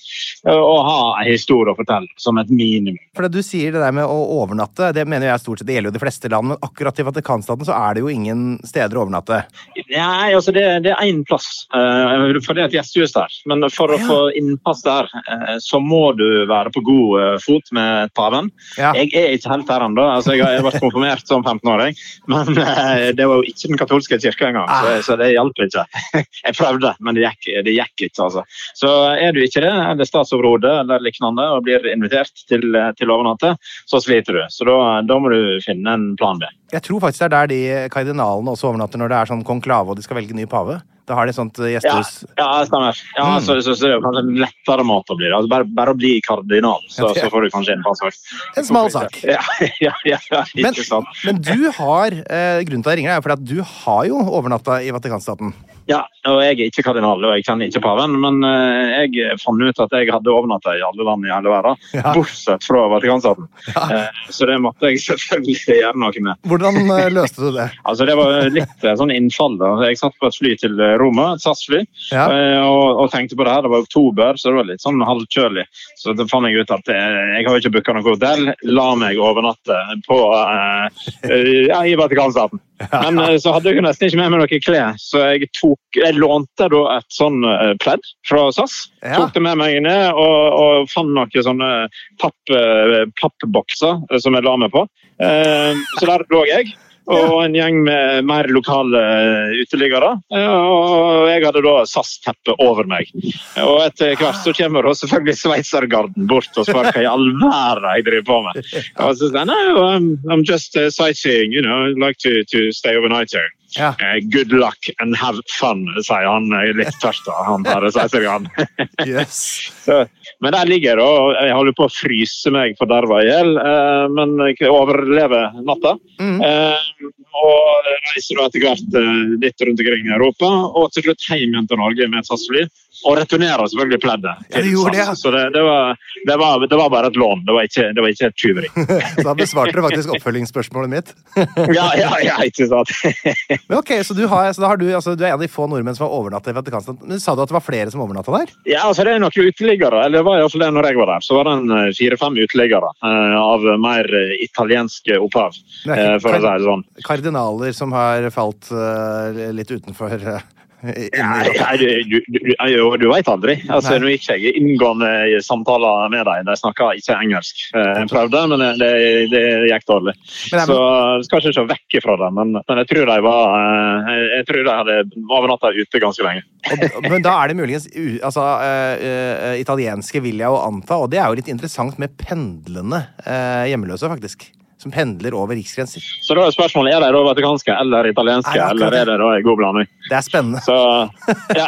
og ha en historie å fortelle, som et minimum. For det du sier det der med å overnatte, det mener jeg stort sett det gjelder jo de fleste land, men akkurat i Vatikanstaten så er det jo ingen steder å overnatte. Nei, altså det, det er én plass, eh, for det er et gjestehus der. Men for å få innpass der, eh, så må du være på god eh, fot med paven. Ja. Jeg er ikke helt der ennå. Altså, jeg har vært konfirmert som 15-åring, men eh, det var jo ikke den katolske kirka engang, så, så det hjalp ikke. Jeg prøvde, men det gikk, det gikk ikke, altså. Så er du ikke det, eller statsoverhode eller lignende, og blir invitert til, til overnatte, så sliter du. Så da, da må du finne en plan B. Jeg tror faktisk det er der de kardinalene også overnatter når det er sånn konklave og de skal velge ny pave. Da har de sånt gjestehus. Ja, ja stemmer. Ja, Mm. så, så, så det er jo kanskje en lettere mat å bli. Altså bare, bare å bli kardinal, så, så får du kanskje en passord. En smal sak. Ja, ja, ja, ja Men, men du har eh, Grunnen til at jeg ringer, deg, er fordi at du har jo overnatta i Vatikanstaten. Ja, og jeg er ikke kardinal, og jeg kjenner ikke paven, men eh, jeg fant ut at jeg hadde overnatta i alle land i hele verden, Ja. bortsett fra Vatikanstaten. Eh, så det måtte jeg selvfølgelig gjøre noe med. Hvordan eh, løste du det? Altså, det var litt sånn innfall. da. Jeg satt på et fly til Roma, et SAS-fly, Ja. og, og tenkte på det her. Det var oktober, så det var litt sånn halvkjølig. Så da fant jeg ut at jeg har ikke booka noe hotell. La meg overnatte på, eh, ja, i Vatikanstaten. Men så hadde jeg nesten ikke med meg noe klær, så jeg, tok, jeg lånte da et sånn eh, pledd fra SAS. Ja. Tok det med meg ned og, og fant noen sånne papp, eh, pappbokser eh, som jeg la meg på. Så der lå jeg. Og en gjeng med mer lokale uteliggere. Og jeg hadde da SAS-teppet over meg. Og etter hvert så kommer da selvfølgelig sveitsergarden bort og spør hva i all verden jeg driver på med. Og så sier jeg no, I'm, I'm just sightseeing, you know, I'd like to, to stay overnight here. Eh, Good luck and have fun, sier han eh, litt tørst. da, han bare sier seg han. yes. men der ligger jeg og jeg holder på å fryse meg forderva i hjel, eh, men jeg overlever natta. Mm. og reiser etter hvert eh, litt rundt omkring i Europa, og til slutt hjem igjen til Norge med et SAS-fly. Og returnerer selvfølgelig pleddet. Ja, de gjorde det. Så det, det, var, det, var, det var bare et lån, det var ikke, det var ikke et tyveri. Så da besvarte du faktisk oppfølgingsspørsmålet mitt. ja, ja, ja, ikke sant. Men ok, Så, du, har, så da har du, altså, du er en av de få nordmenn som har overnatta i Vatikanstaten. Men Sa du at det var flere som overnatta der? Ja, altså det er noen uteliggere, eller det var iallfall det når jeg var der. Så var det eh, fire-fem uteliggere uh, av mer eh, italiensk opphav, uh, for å si det sånn. Kardinaler som har falt uh, litt utenfor ja, du, du, du, du veit aldri. Altså, Nå gikk jeg inngående samtaler med dem. De snakka ikke engelsk. Eh, Jeg prøvde, men det, det gikk dårlig. Men Så jeg skal ikke se vekk ifra det, men, men jeg tror de var eh, Jeg, tror de hadde overnatta ute ganske lenge. Men da er det muligens altså, eh, eh, italienske, vil jeg jo anta. Og det er jo litt interessant med pendlende eh, hjemmeløse, faktisk. Som pendler over riksgrenser. Så da er spørsmålet er de da vatikanske eller italienske, Nei, eller er det da en god blanding? Det er spennende. Så ja.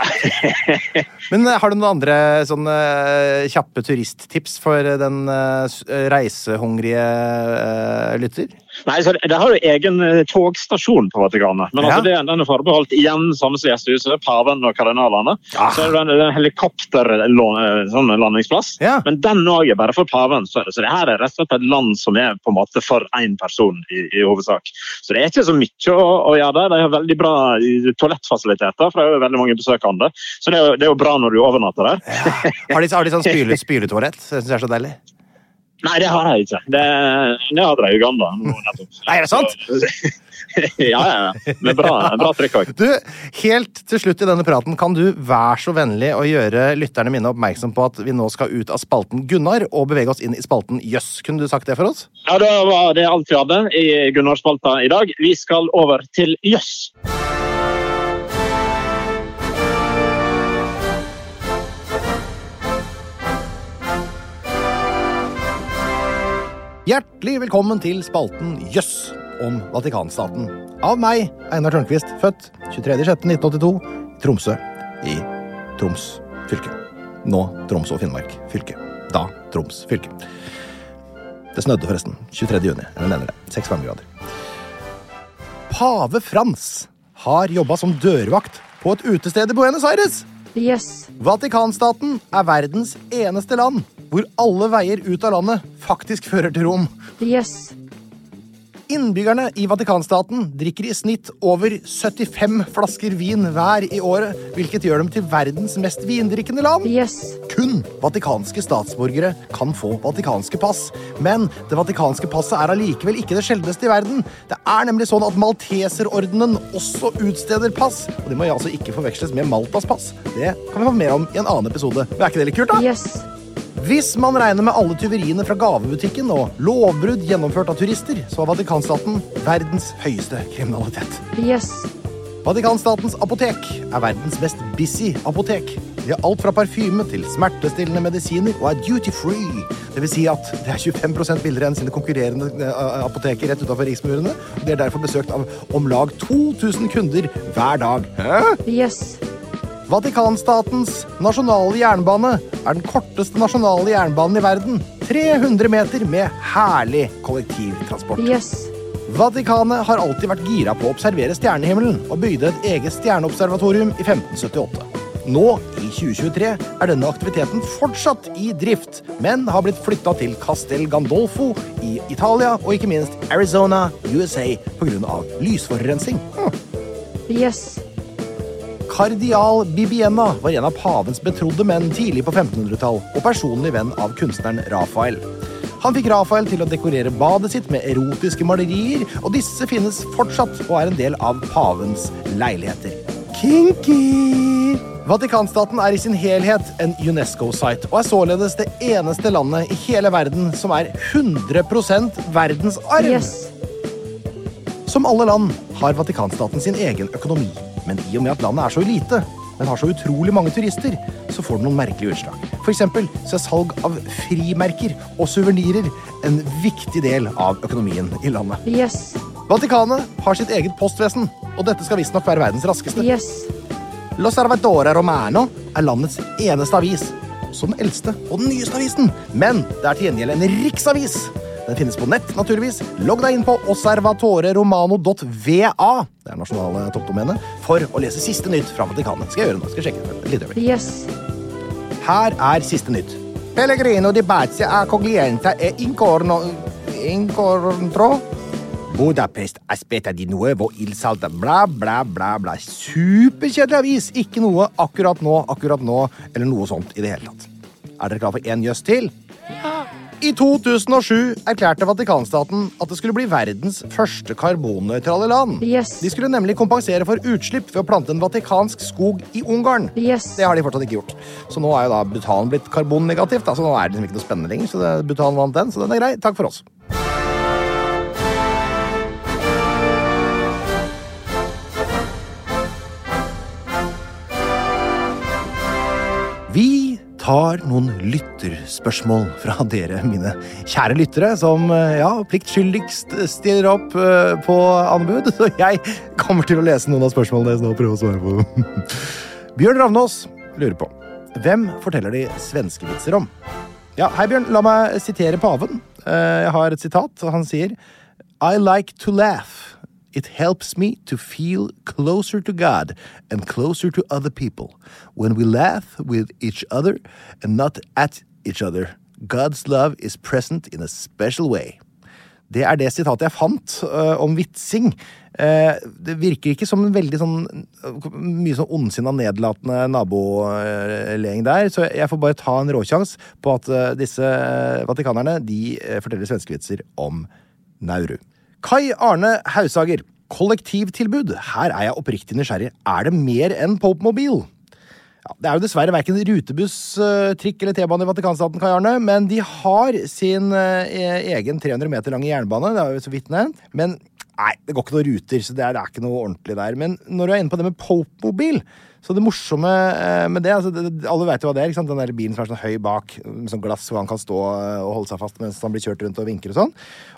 Men eh, har du noen andre sånne eh, kjappe turisttips for den eh, reisehungrige eh, lytter? Nei, så det, det har jo egen eh, togstasjon på Vatikanet. Men altså, det, den er forbeholdt igjen samme som gjestehuset, paven og kardinalene. Ah. Så er det en, helikopterlandingsplass. Sånn ja. Men den òg er bare for paven. Så, så det her er rett og slett et land som er på en måte for én person i, i hovedsak. Så det er ikke så mye å, å gjøre der. De har veldig bra eh, toalettfasiliteter, for det er jo veldig mange besøkende. Så det er jo, det er jo bra når du overnatter der. Har de, har de sånn spyle, spyletoalett? Det syns jeg er så deilig. Nei, det har jeg ikke. Det, det hadde de i Uganda. Nei, er det sant? ja, ja, ja. Med bra, bra trykk òg. Du, helt til slutt i denne praten, kan du være så vennlig å gjøre lytterne mine oppmerksom på at vi nå skal ut av spalten Gunnar og bevege oss inn i spalten Jøss. Kunne du sagt det for oss? Ja, Det var det alt vi hadde i Gunnar-spalta i dag. Vi skal over til jøss. Hjertelig velkommen til spalten Jøss om Vatikanstaten. Av meg, Einar Tørnquist, født 23.06.1982, Tromsø i Troms fylke. Nå Troms og Finnmark fylke. Da Troms fylke. Det snødde forresten. 23. juni. Jeg mener det. 6 varmegrader. Pave Frans har jobba som dørvakt på et utested i Buenos Aires. Yes. Vatikanstaten er verdens eneste land hvor alle veier ut av landet faktisk fører til Rom. Yes. Innbyggerne i Vatikanstaten drikker i snitt over 75 flasker vin hver i året, hvilket gjør dem til verdens mest vindrikkende land. Yes. Kun vatikanske statsborgere kan få vatikanske pass. Men det vatikanske passet er allikevel ikke det sjeldneste i verden. Det er nemlig sånn at Malteserordenen også utsteder pass, og de må altså ikke forveksles med Maltas pass. Det kan vi få mer om i en annen episode. Men er ikke det litt kult, da? Hvis man regner med alle tyveriene fra gavebutikken og lovbrudd gjennomført av turister, så har Vatikanstaten verdens høyeste kriminalitet. Yes. Vatikanstatens apotek er verdens mest busy apotek. De har alt fra parfyme til smertestillende medisiner og er duty free. Det vil si at det er 25% billigere enn sine konkurrerende eh, apoteker rett utenfor riksmurene. De er derfor besøkt av om lag 2000 kunder hver dag. Hæ? Jøss. Vatikanstatens nasjonale jernbane er den korteste nasjonale jernbanen i verden. 300 meter med herlig kollektivtransport. Yes. Vatikanet har alltid vært gira på å observere stjernehimmelen, og bygde et eget stjerneobservatorium i 1578. Nå, i 2023, er denne aktiviteten fortsatt i drift, men har blitt flytta til Castel Gandolfo i Italia og ikke minst Arizona, USA, pga. lysforurensning. Hm. Jøss. Kardial Bibiena var en av pavens betrodde menn tidlig på 1500-tall, og personlig venn av kunstneren Rafael. Han fikk Rafael til å dekorere badet sitt med erotiske malerier, og disse finnes fortsatt og er en del av pavens leiligheter. Kinky! Vatikanstaten er i sin helhet en UNESCO-site, og er således det eneste landet i hele verden som er 100% Yes. Som alle land har Vatikanstaten sin egen økonomi. Men i og med at landet er så lite, men har så utrolig mange turister, så får det noen merkelige utslag. Eksempel så er salg av frimerker og suvenirer en viktig del av økonomien i landet. Yes. Vatikanet har sitt eget postvesen. og dette skal visstnok være verdens raskeste. Los L'Osservatore Romano er landets eneste avis. Også den eldste og den nyeste avisen. Men det er til gjengjeld en riksavis. Den finnes på nett, naturligvis. Logg deg inn på osservatoreromano.va. Det er nasjonale toppdomene. For å lese siste nytt fra Vatikanet. Skal jeg gjøre nå? Skal jeg sjekke? Litt over. Yes. Her er siste nytt. Pellegrino di Bazia Coglienta e incorno... incontro Budapest aspetta di nuevo il salta bla, bla, bla, bla. Superkjedelig avis! Ikke noe akkurat nå, akkurat nå, eller noe sånt i det hele tatt. Er dere klar for én jøss til? I 2007 erklærte Vatikanstaten at det skulle bli verdens første karbonnøytrale land. Yes. De skulle nemlig kompensere for utslipp ved å plante en vatikansk skog i Ungarn. Yes. Det har de fortsatt ikke gjort. Så nå er jo da Bhutan blitt karbonnegativt. Da, så nå er det liksom ikke noe spennende lenger. Så det, Bhutan vant den, så den er grei. Takk for oss. Vi tar noen lytterspørsmål fra dere, mine kjære lyttere, som eh, ja, pliktskyldigst stiller opp uh, på anbud. Så jeg kommer til å lese noen av spørsmålene deres nå og prøve å svare på dem. Bjørn Ravnås lurer på hvem forteller de svenske vitser om? Ja, Hei, Bjørn. La meg sitere paven. Uh, Jeg har et sitat, og han sier I like to laugh. It helps me to feel closer to God and closer to other people. When we laugh with each other and not at each other, God's love is present in a special way. Det er det sitatet jeg fant uh, om vitsing. Uh, det virker ikke som en veldig sånn mye sånn ondsinna, nedlatende naboleing der, så jeg får bare ta en råsjans på at uh, disse vatikanerne de forteller svenskevitser om Nauru. Kai Arne Hausager. Kollektivtilbud. Her er jeg oppriktig nysgjerrig. Er det mer enn Pope-mobil? Ja, det er jo dessverre verken rutebuss, eh, trikk eller T-bane i Vatikanstaten, Kai Arne, men de har sin eh, egen 300 meter lange jernbane, det har vi så vidt nevnt. Men nei, det går ikke noen ruter, så det er, det er ikke noe ordentlig der. Men når du er inne på det med Pope-mobil, så det morsomme eh, med det, altså det, det- Alle vet jo hva det er. Den der bilen som er sånn høy bak, med sånn glass hvor han kan stå eh, og holde seg fast mens han blir kjørt rundt og vinker og sånn.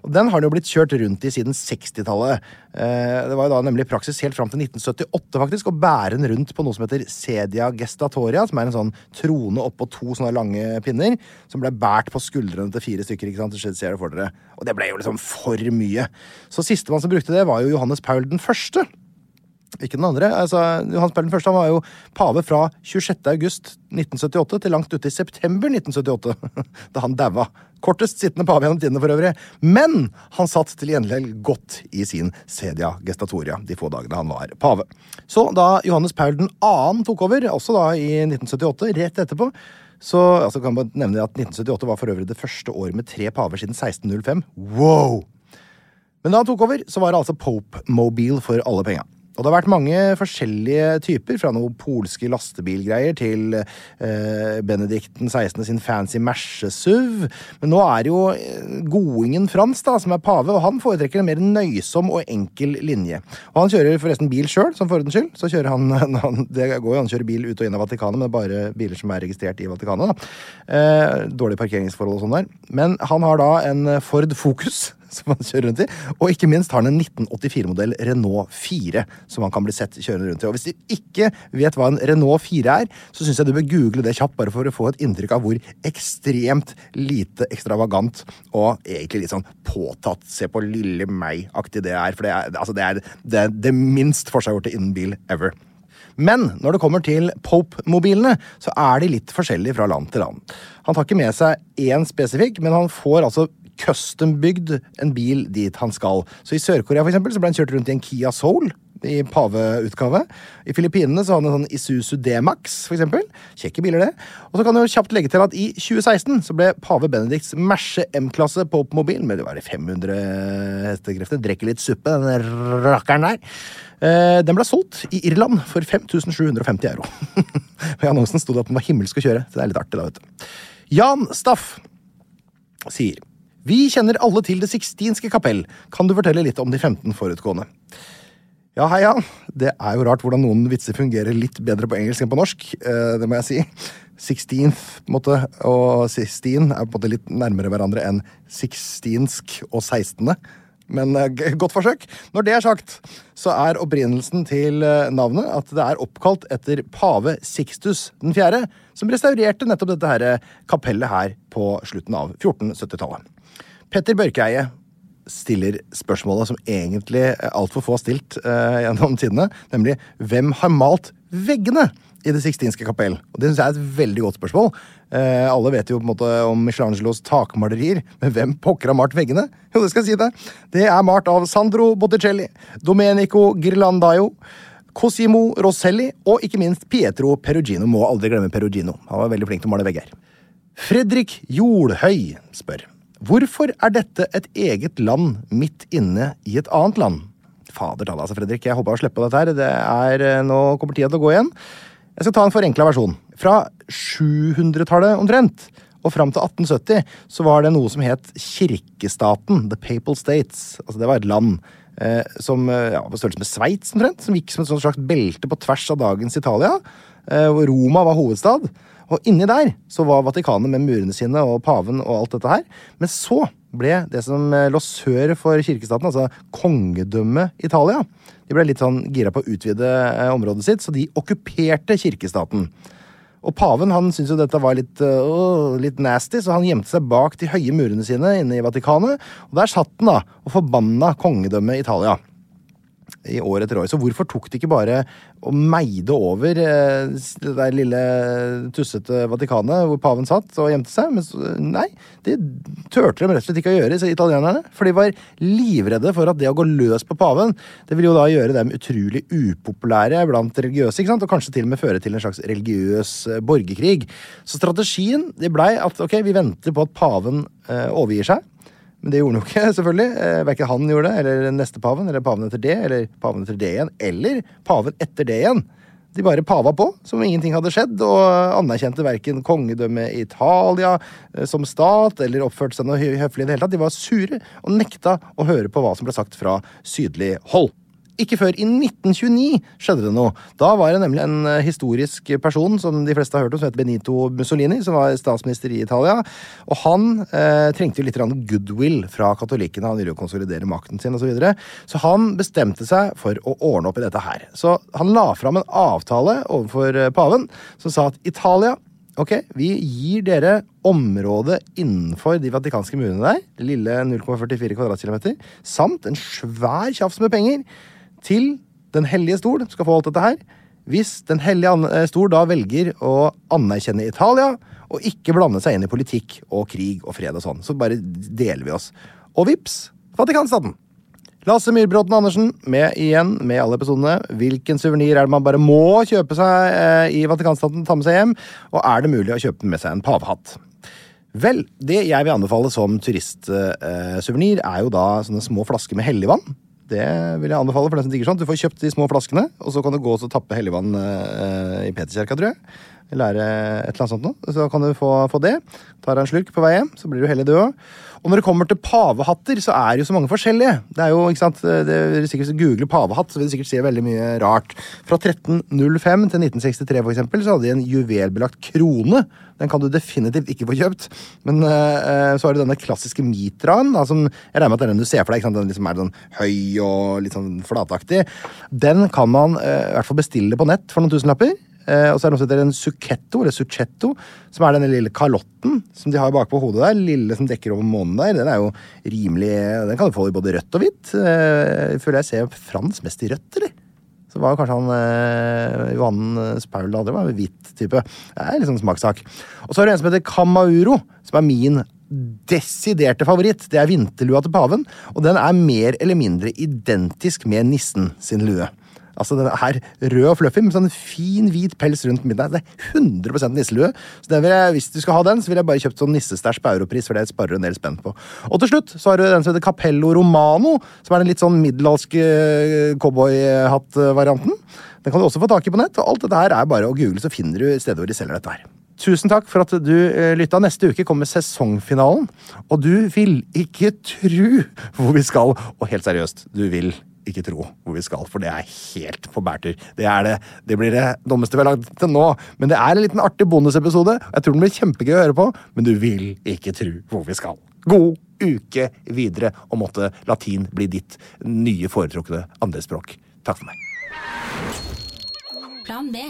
Og Den har han jo blitt kjørt rundt i siden 60-tallet. Eh, Det var jo da nemlig praksis helt fram til 1978 faktisk, å bære den rundt på noe som heter sedia gestatoria, som er en sånn trone oppå to sånne lange pinner, som ble båret på skuldrene til fire stykker. ikke sant? Så ser det for dere. Og det ble jo liksom for mye. Så sistemann som brukte det, var jo Johannes Paul den første. Ikke den andre. altså Johan Paul den første var jo pave fra 26. august 1978 til langt ute i september 1978, da han daua. Kortest sittende pave gjennom tidene for øvrig. Men han satt til gjengjeld godt i sin sedia gestatoria de få dagene han var pave. Så da Johannes Paul 2. tok over, også da i 1978, rett etterpå, så altså kan man nevne at 1978 var for øvrig det første året med tre paver siden 1605. Wow! Men da han tok over, så var det altså Pope Mobile for alle penga. Og det har vært mange forskjellige typer, fra noen polske lastebilgreier til eh, Benedikten 16. sin fancy Merce-SUV. Men nå er jo eh, godingen Frans, da, som er pave, og han foretrekker en mer nøysom og enkel linje. Og han kjører forresten bil sjøl, som for ordens skyld. Så kjører han, han Det går jo an å kjøre bil ut og inn av Vatikanet, men bare biler som er registrert i Vatikanet. da. Eh, dårlige parkeringsforhold og sånn der. Men han har da en Ford Focus som han kjører rundt i. Og ikke minst har han en 1984-modell Renault 4 som han kan bli sett kjørende rundt i. Og hvis du ikke vet hva en Renault 4 er, så syns jeg du bør google det kjapt, bare for å få et inntrykk av hvor ekstremt lite ekstravagant og egentlig litt sånn påtatt, se på lille meg-aktig det er. For det er, altså det, er det, er det minst forseggjorte innen bil ever. Men når det kommer til Pope-mobilene, så er de litt forskjellige fra land til land. Han tar ikke med seg én spesifikk, men han får altså custom-bygd en bil dit han skal. Så I Sør-Korea for eksempel, så ble han kjørt rundt i en Kia Soul i paveutgave. I Filippinene så har han en sånn Isuzu D-Max, for eksempel. Kjekke biler, det. Og så kan du kjapt legge til at i 2016 så ble pave Benedikts Merce M-klasse Pope-mobil med det var 500 hestekrefter. Drikker litt suppe, den rakkeren der. Eh, Den ble solgt i Irland for 5750 euro. I annonsen sto det at den var himmelsk å kjøre, så det er litt artig, da, vet du. Jan Staff sier Vi kjenner alle til Det sixtinske kapell. Kan du fortelle litt om de 15 forutgående? Ja, hei, Jan. Det er jo rart hvordan noen vitser fungerer litt bedre på engelsk enn på norsk. eh, Det må jeg si. Sixteenth på en måte, og sixteen er på en måte litt nærmere hverandre enn sixteensk og sekstende. men eh, godt forsøk. Når det er sagt, så er opprinnelsen til eh, navnet at det er oppkalt etter pave Sixtus den fjerde, som restaurerte nettopp dette her kapellet her på slutten av 1470-tallet. Petter Børkeie stiller spørsmålet som egentlig altfor få har stilt uh, gjennom tidene, nemlig hvem har malt veggene i Det sixtinske kapell? Og Det synes jeg er et veldig godt spørsmål. Eh, alle vet jo på en måte om Michelangelos takmalerier, men hvem pokker har malt veggene? Jo, det skal jeg si det. Det er malt av Sandro Botticelli, Domenico Ghirlandaio, Cosimo Rosselli og ikke minst Pietro Perugino. Må aldri glemme Perugino. Han var veldig flink til å male vegger. Fredrik Jolhøy spør Hvorfor er dette et eget land midt inne i et annet land? Fader talla, altså, Fredrik. Jeg håper å slippe dette her. Det er, eh, nå kommer tida til å gå igjen. Jeg skal ta en forenkla versjon. Fra 700-tallet omtrent og fram til 1870 så var det noe som het kirkestaten. The Papal States. Altså Det var et land eh, som eh, ja, på størrelse med Sveits omtrent. Som gikk som et slags belte på tvers av dagens Italia. Eh, Roma var hovedstad. Og inni der så var Vatikanet med murene sine og paven og alt dette her. Men så ble det som eh, lå sør for kirkestaten, altså kongedømmet Italia, de ble litt sånn gira på å utvide eh, området sitt, så de okkuperte kirkestaten. Og paven han syntes jo dette var litt, øh, litt nasty, så han gjemte seg bak de høye murene sine inne i Vatikanet. Og der satt han da og forbanna kongedømmet Italia i år etter år. Så hvorfor tok de ikke bare og meide over eh, det der lille tussete Vatikanet hvor paven satt og gjemte seg? Men nei, det turte de rett og slett ikke å gjøre, italienerne. For de var livredde for at det å gå løs på paven, det ville jo da gjøre dem utrolig upopulære blant religiøse, ikke sant? og kanskje til og med føre til en slags religiøs eh, borgerkrig. Så strategien det blei at ok, vi venter på at paven eh, overgir seg. Men det gjorde han jo ikke, selvfølgelig. Eh, Verken han gjorde det, eller neste paven, eller paven etter det, eller paven etter det igjen, eller paven etter det igjen. De bare pava på som om ingenting hadde skjedd, og anerkjente verken kongedømmet Italia eh, som stat eller oppførte seg noe høflig i det hele tatt. De var sure og nekta å høre på hva som ble sagt fra sydlig hold. Ikke før i 1929 skjedde det noe. Da var det nemlig en eh, historisk person som de fleste har hørt om, som heter Benito Mussolini, som var statsminister i Italia. Og han eh, trengte jo litt goodwill fra katolikkene. Han ville jo konsolidere makten sin osv. Så, videre. så han bestemte seg for å ordne opp i dette her. Så han la fram en avtale overfor eh, paven som sa at Italia Ok, vi gir dere området innenfor de vatikanske murene der, det lille 0,44 kvadratkilometer, samt en svær tjafs med penger til Den hellige stol skal få alt dette her. Hvis Den hellige eh, stol da velger å anerkjenne Italia og ikke blande seg inn i politikk og krig og fred og sånn, så bare deler vi oss. Og vips, Vatikanstaten. Lasse Myrbråten Andersen med igjen med alle episodene. Hvilken suvenir er det man bare må kjøpe seg eh, i Vatikanstaten, ta med seg hjem? Og er det mulig å kjøpe med seg en pavehatt? Vel, det jeg vil anbefale som turistsuvenir, er jo da sånne små flasker med helligvann. Det vil jeg anbefale for den som digger sånt. Du får kjøpt de små flaskene, og så kan du gå og tappe helligvann eh, i Peterkjerka, tror jeg. Lære et eller annet sånt noe. Så kan du få, få det. Tar deg en slurk på vei hjem, så blir du hellig du òg. Og når det kommer til pavehatter, så er det jo så mange forskjellige. Det er jo, ikke sant, det er sikkert googler pavehatt, så vil du sikkert se veldig mye rart. Fra 1305 til 1963 for eksempel, så hadde de en juvelbelagt krone. Den kan du definitivt ikke få kjøpt. Men uh, så har du denne klassiske mitraen, da, som jeg regner med at det den du ser for deg. ikke sant? Den liksom er sånn høy og litt sånn flataktig. Den kan man uh, i hvert fall bestille på nett for noen tusenlapper. Eh, og så er det noe som heter en succhetto, eller succhetto, som er denne lille kalotten som de har bakpå hodet der. Lille som dekker over månen der. Den er jo rimelig Den kan du få i både rødt og hvitt. Eh, føler jeg ser Frans mest i rødt, eller? Så var kanskje han eh, Johan Spaul det var en hvit type. Det er liksom smakssak. Og så har det en som heter Kamauro, som er min desiderte favoritt. Det er vinterlua til paven, og den er mer eller mindre identisk med nissen sin lue. Altså Den er rød og fluffy med sånn fin, hvit pels rundt midten. Det er 100% nisselue. Så jeg, Hvis du skal ha den, så vil jeg bare kjøpt sånn nissestæsj på Europris, for det sparer en del spenn på. Og til slutt så har du den som heter Capello Romano, som er den litt sånn middelalske cowboyhatt-varianten. Den kan du også få tak i på nett, og alt dette her er bare å google, så finner du stedet hvor de selger dette her. Tusen takk for at du eh, lytta. Neste uke kommer sesongfinalen, og du vil ikke tru hvor vi skal. Og helt seriøst, du vil ikke tro hvor vi skal, for det er helt på bærtur. Det er det. Det blir det dummeste vi har lagd til nå. Men det er en liten artig bonusepisode. Jeg tror den blir kjempegøy å høre på, men du vil ikke tro hvor vi skal. God uke videre, og måtte latin bli ditt nye foretrukne andrespråk. Takk for meg. Plan B.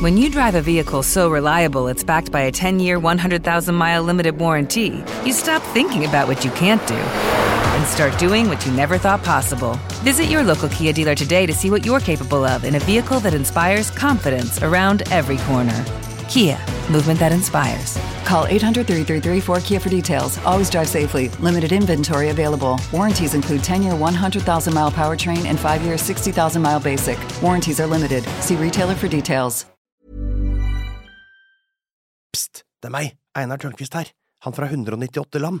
When you drive a vehicle so reliable it's backed by a 10 year, 100,000 mile limited warranty, you stop thinking about what you can't do and start doing what you never thought possible. Visit your local Kia dealer today to see what you're capable of in a vehicle that inspires confidence around every corner. Kia, movement that inspires. Call 800 333 4KIA for details. Always drive safely. Limited inventory available. Warranties include 10 year 100,000 mile powertrain and 5 year 60,000 mile basic. Warranties are limited. See retailer for details. Pst, det er meg, Einar Tørnquist her, han fra 198 land.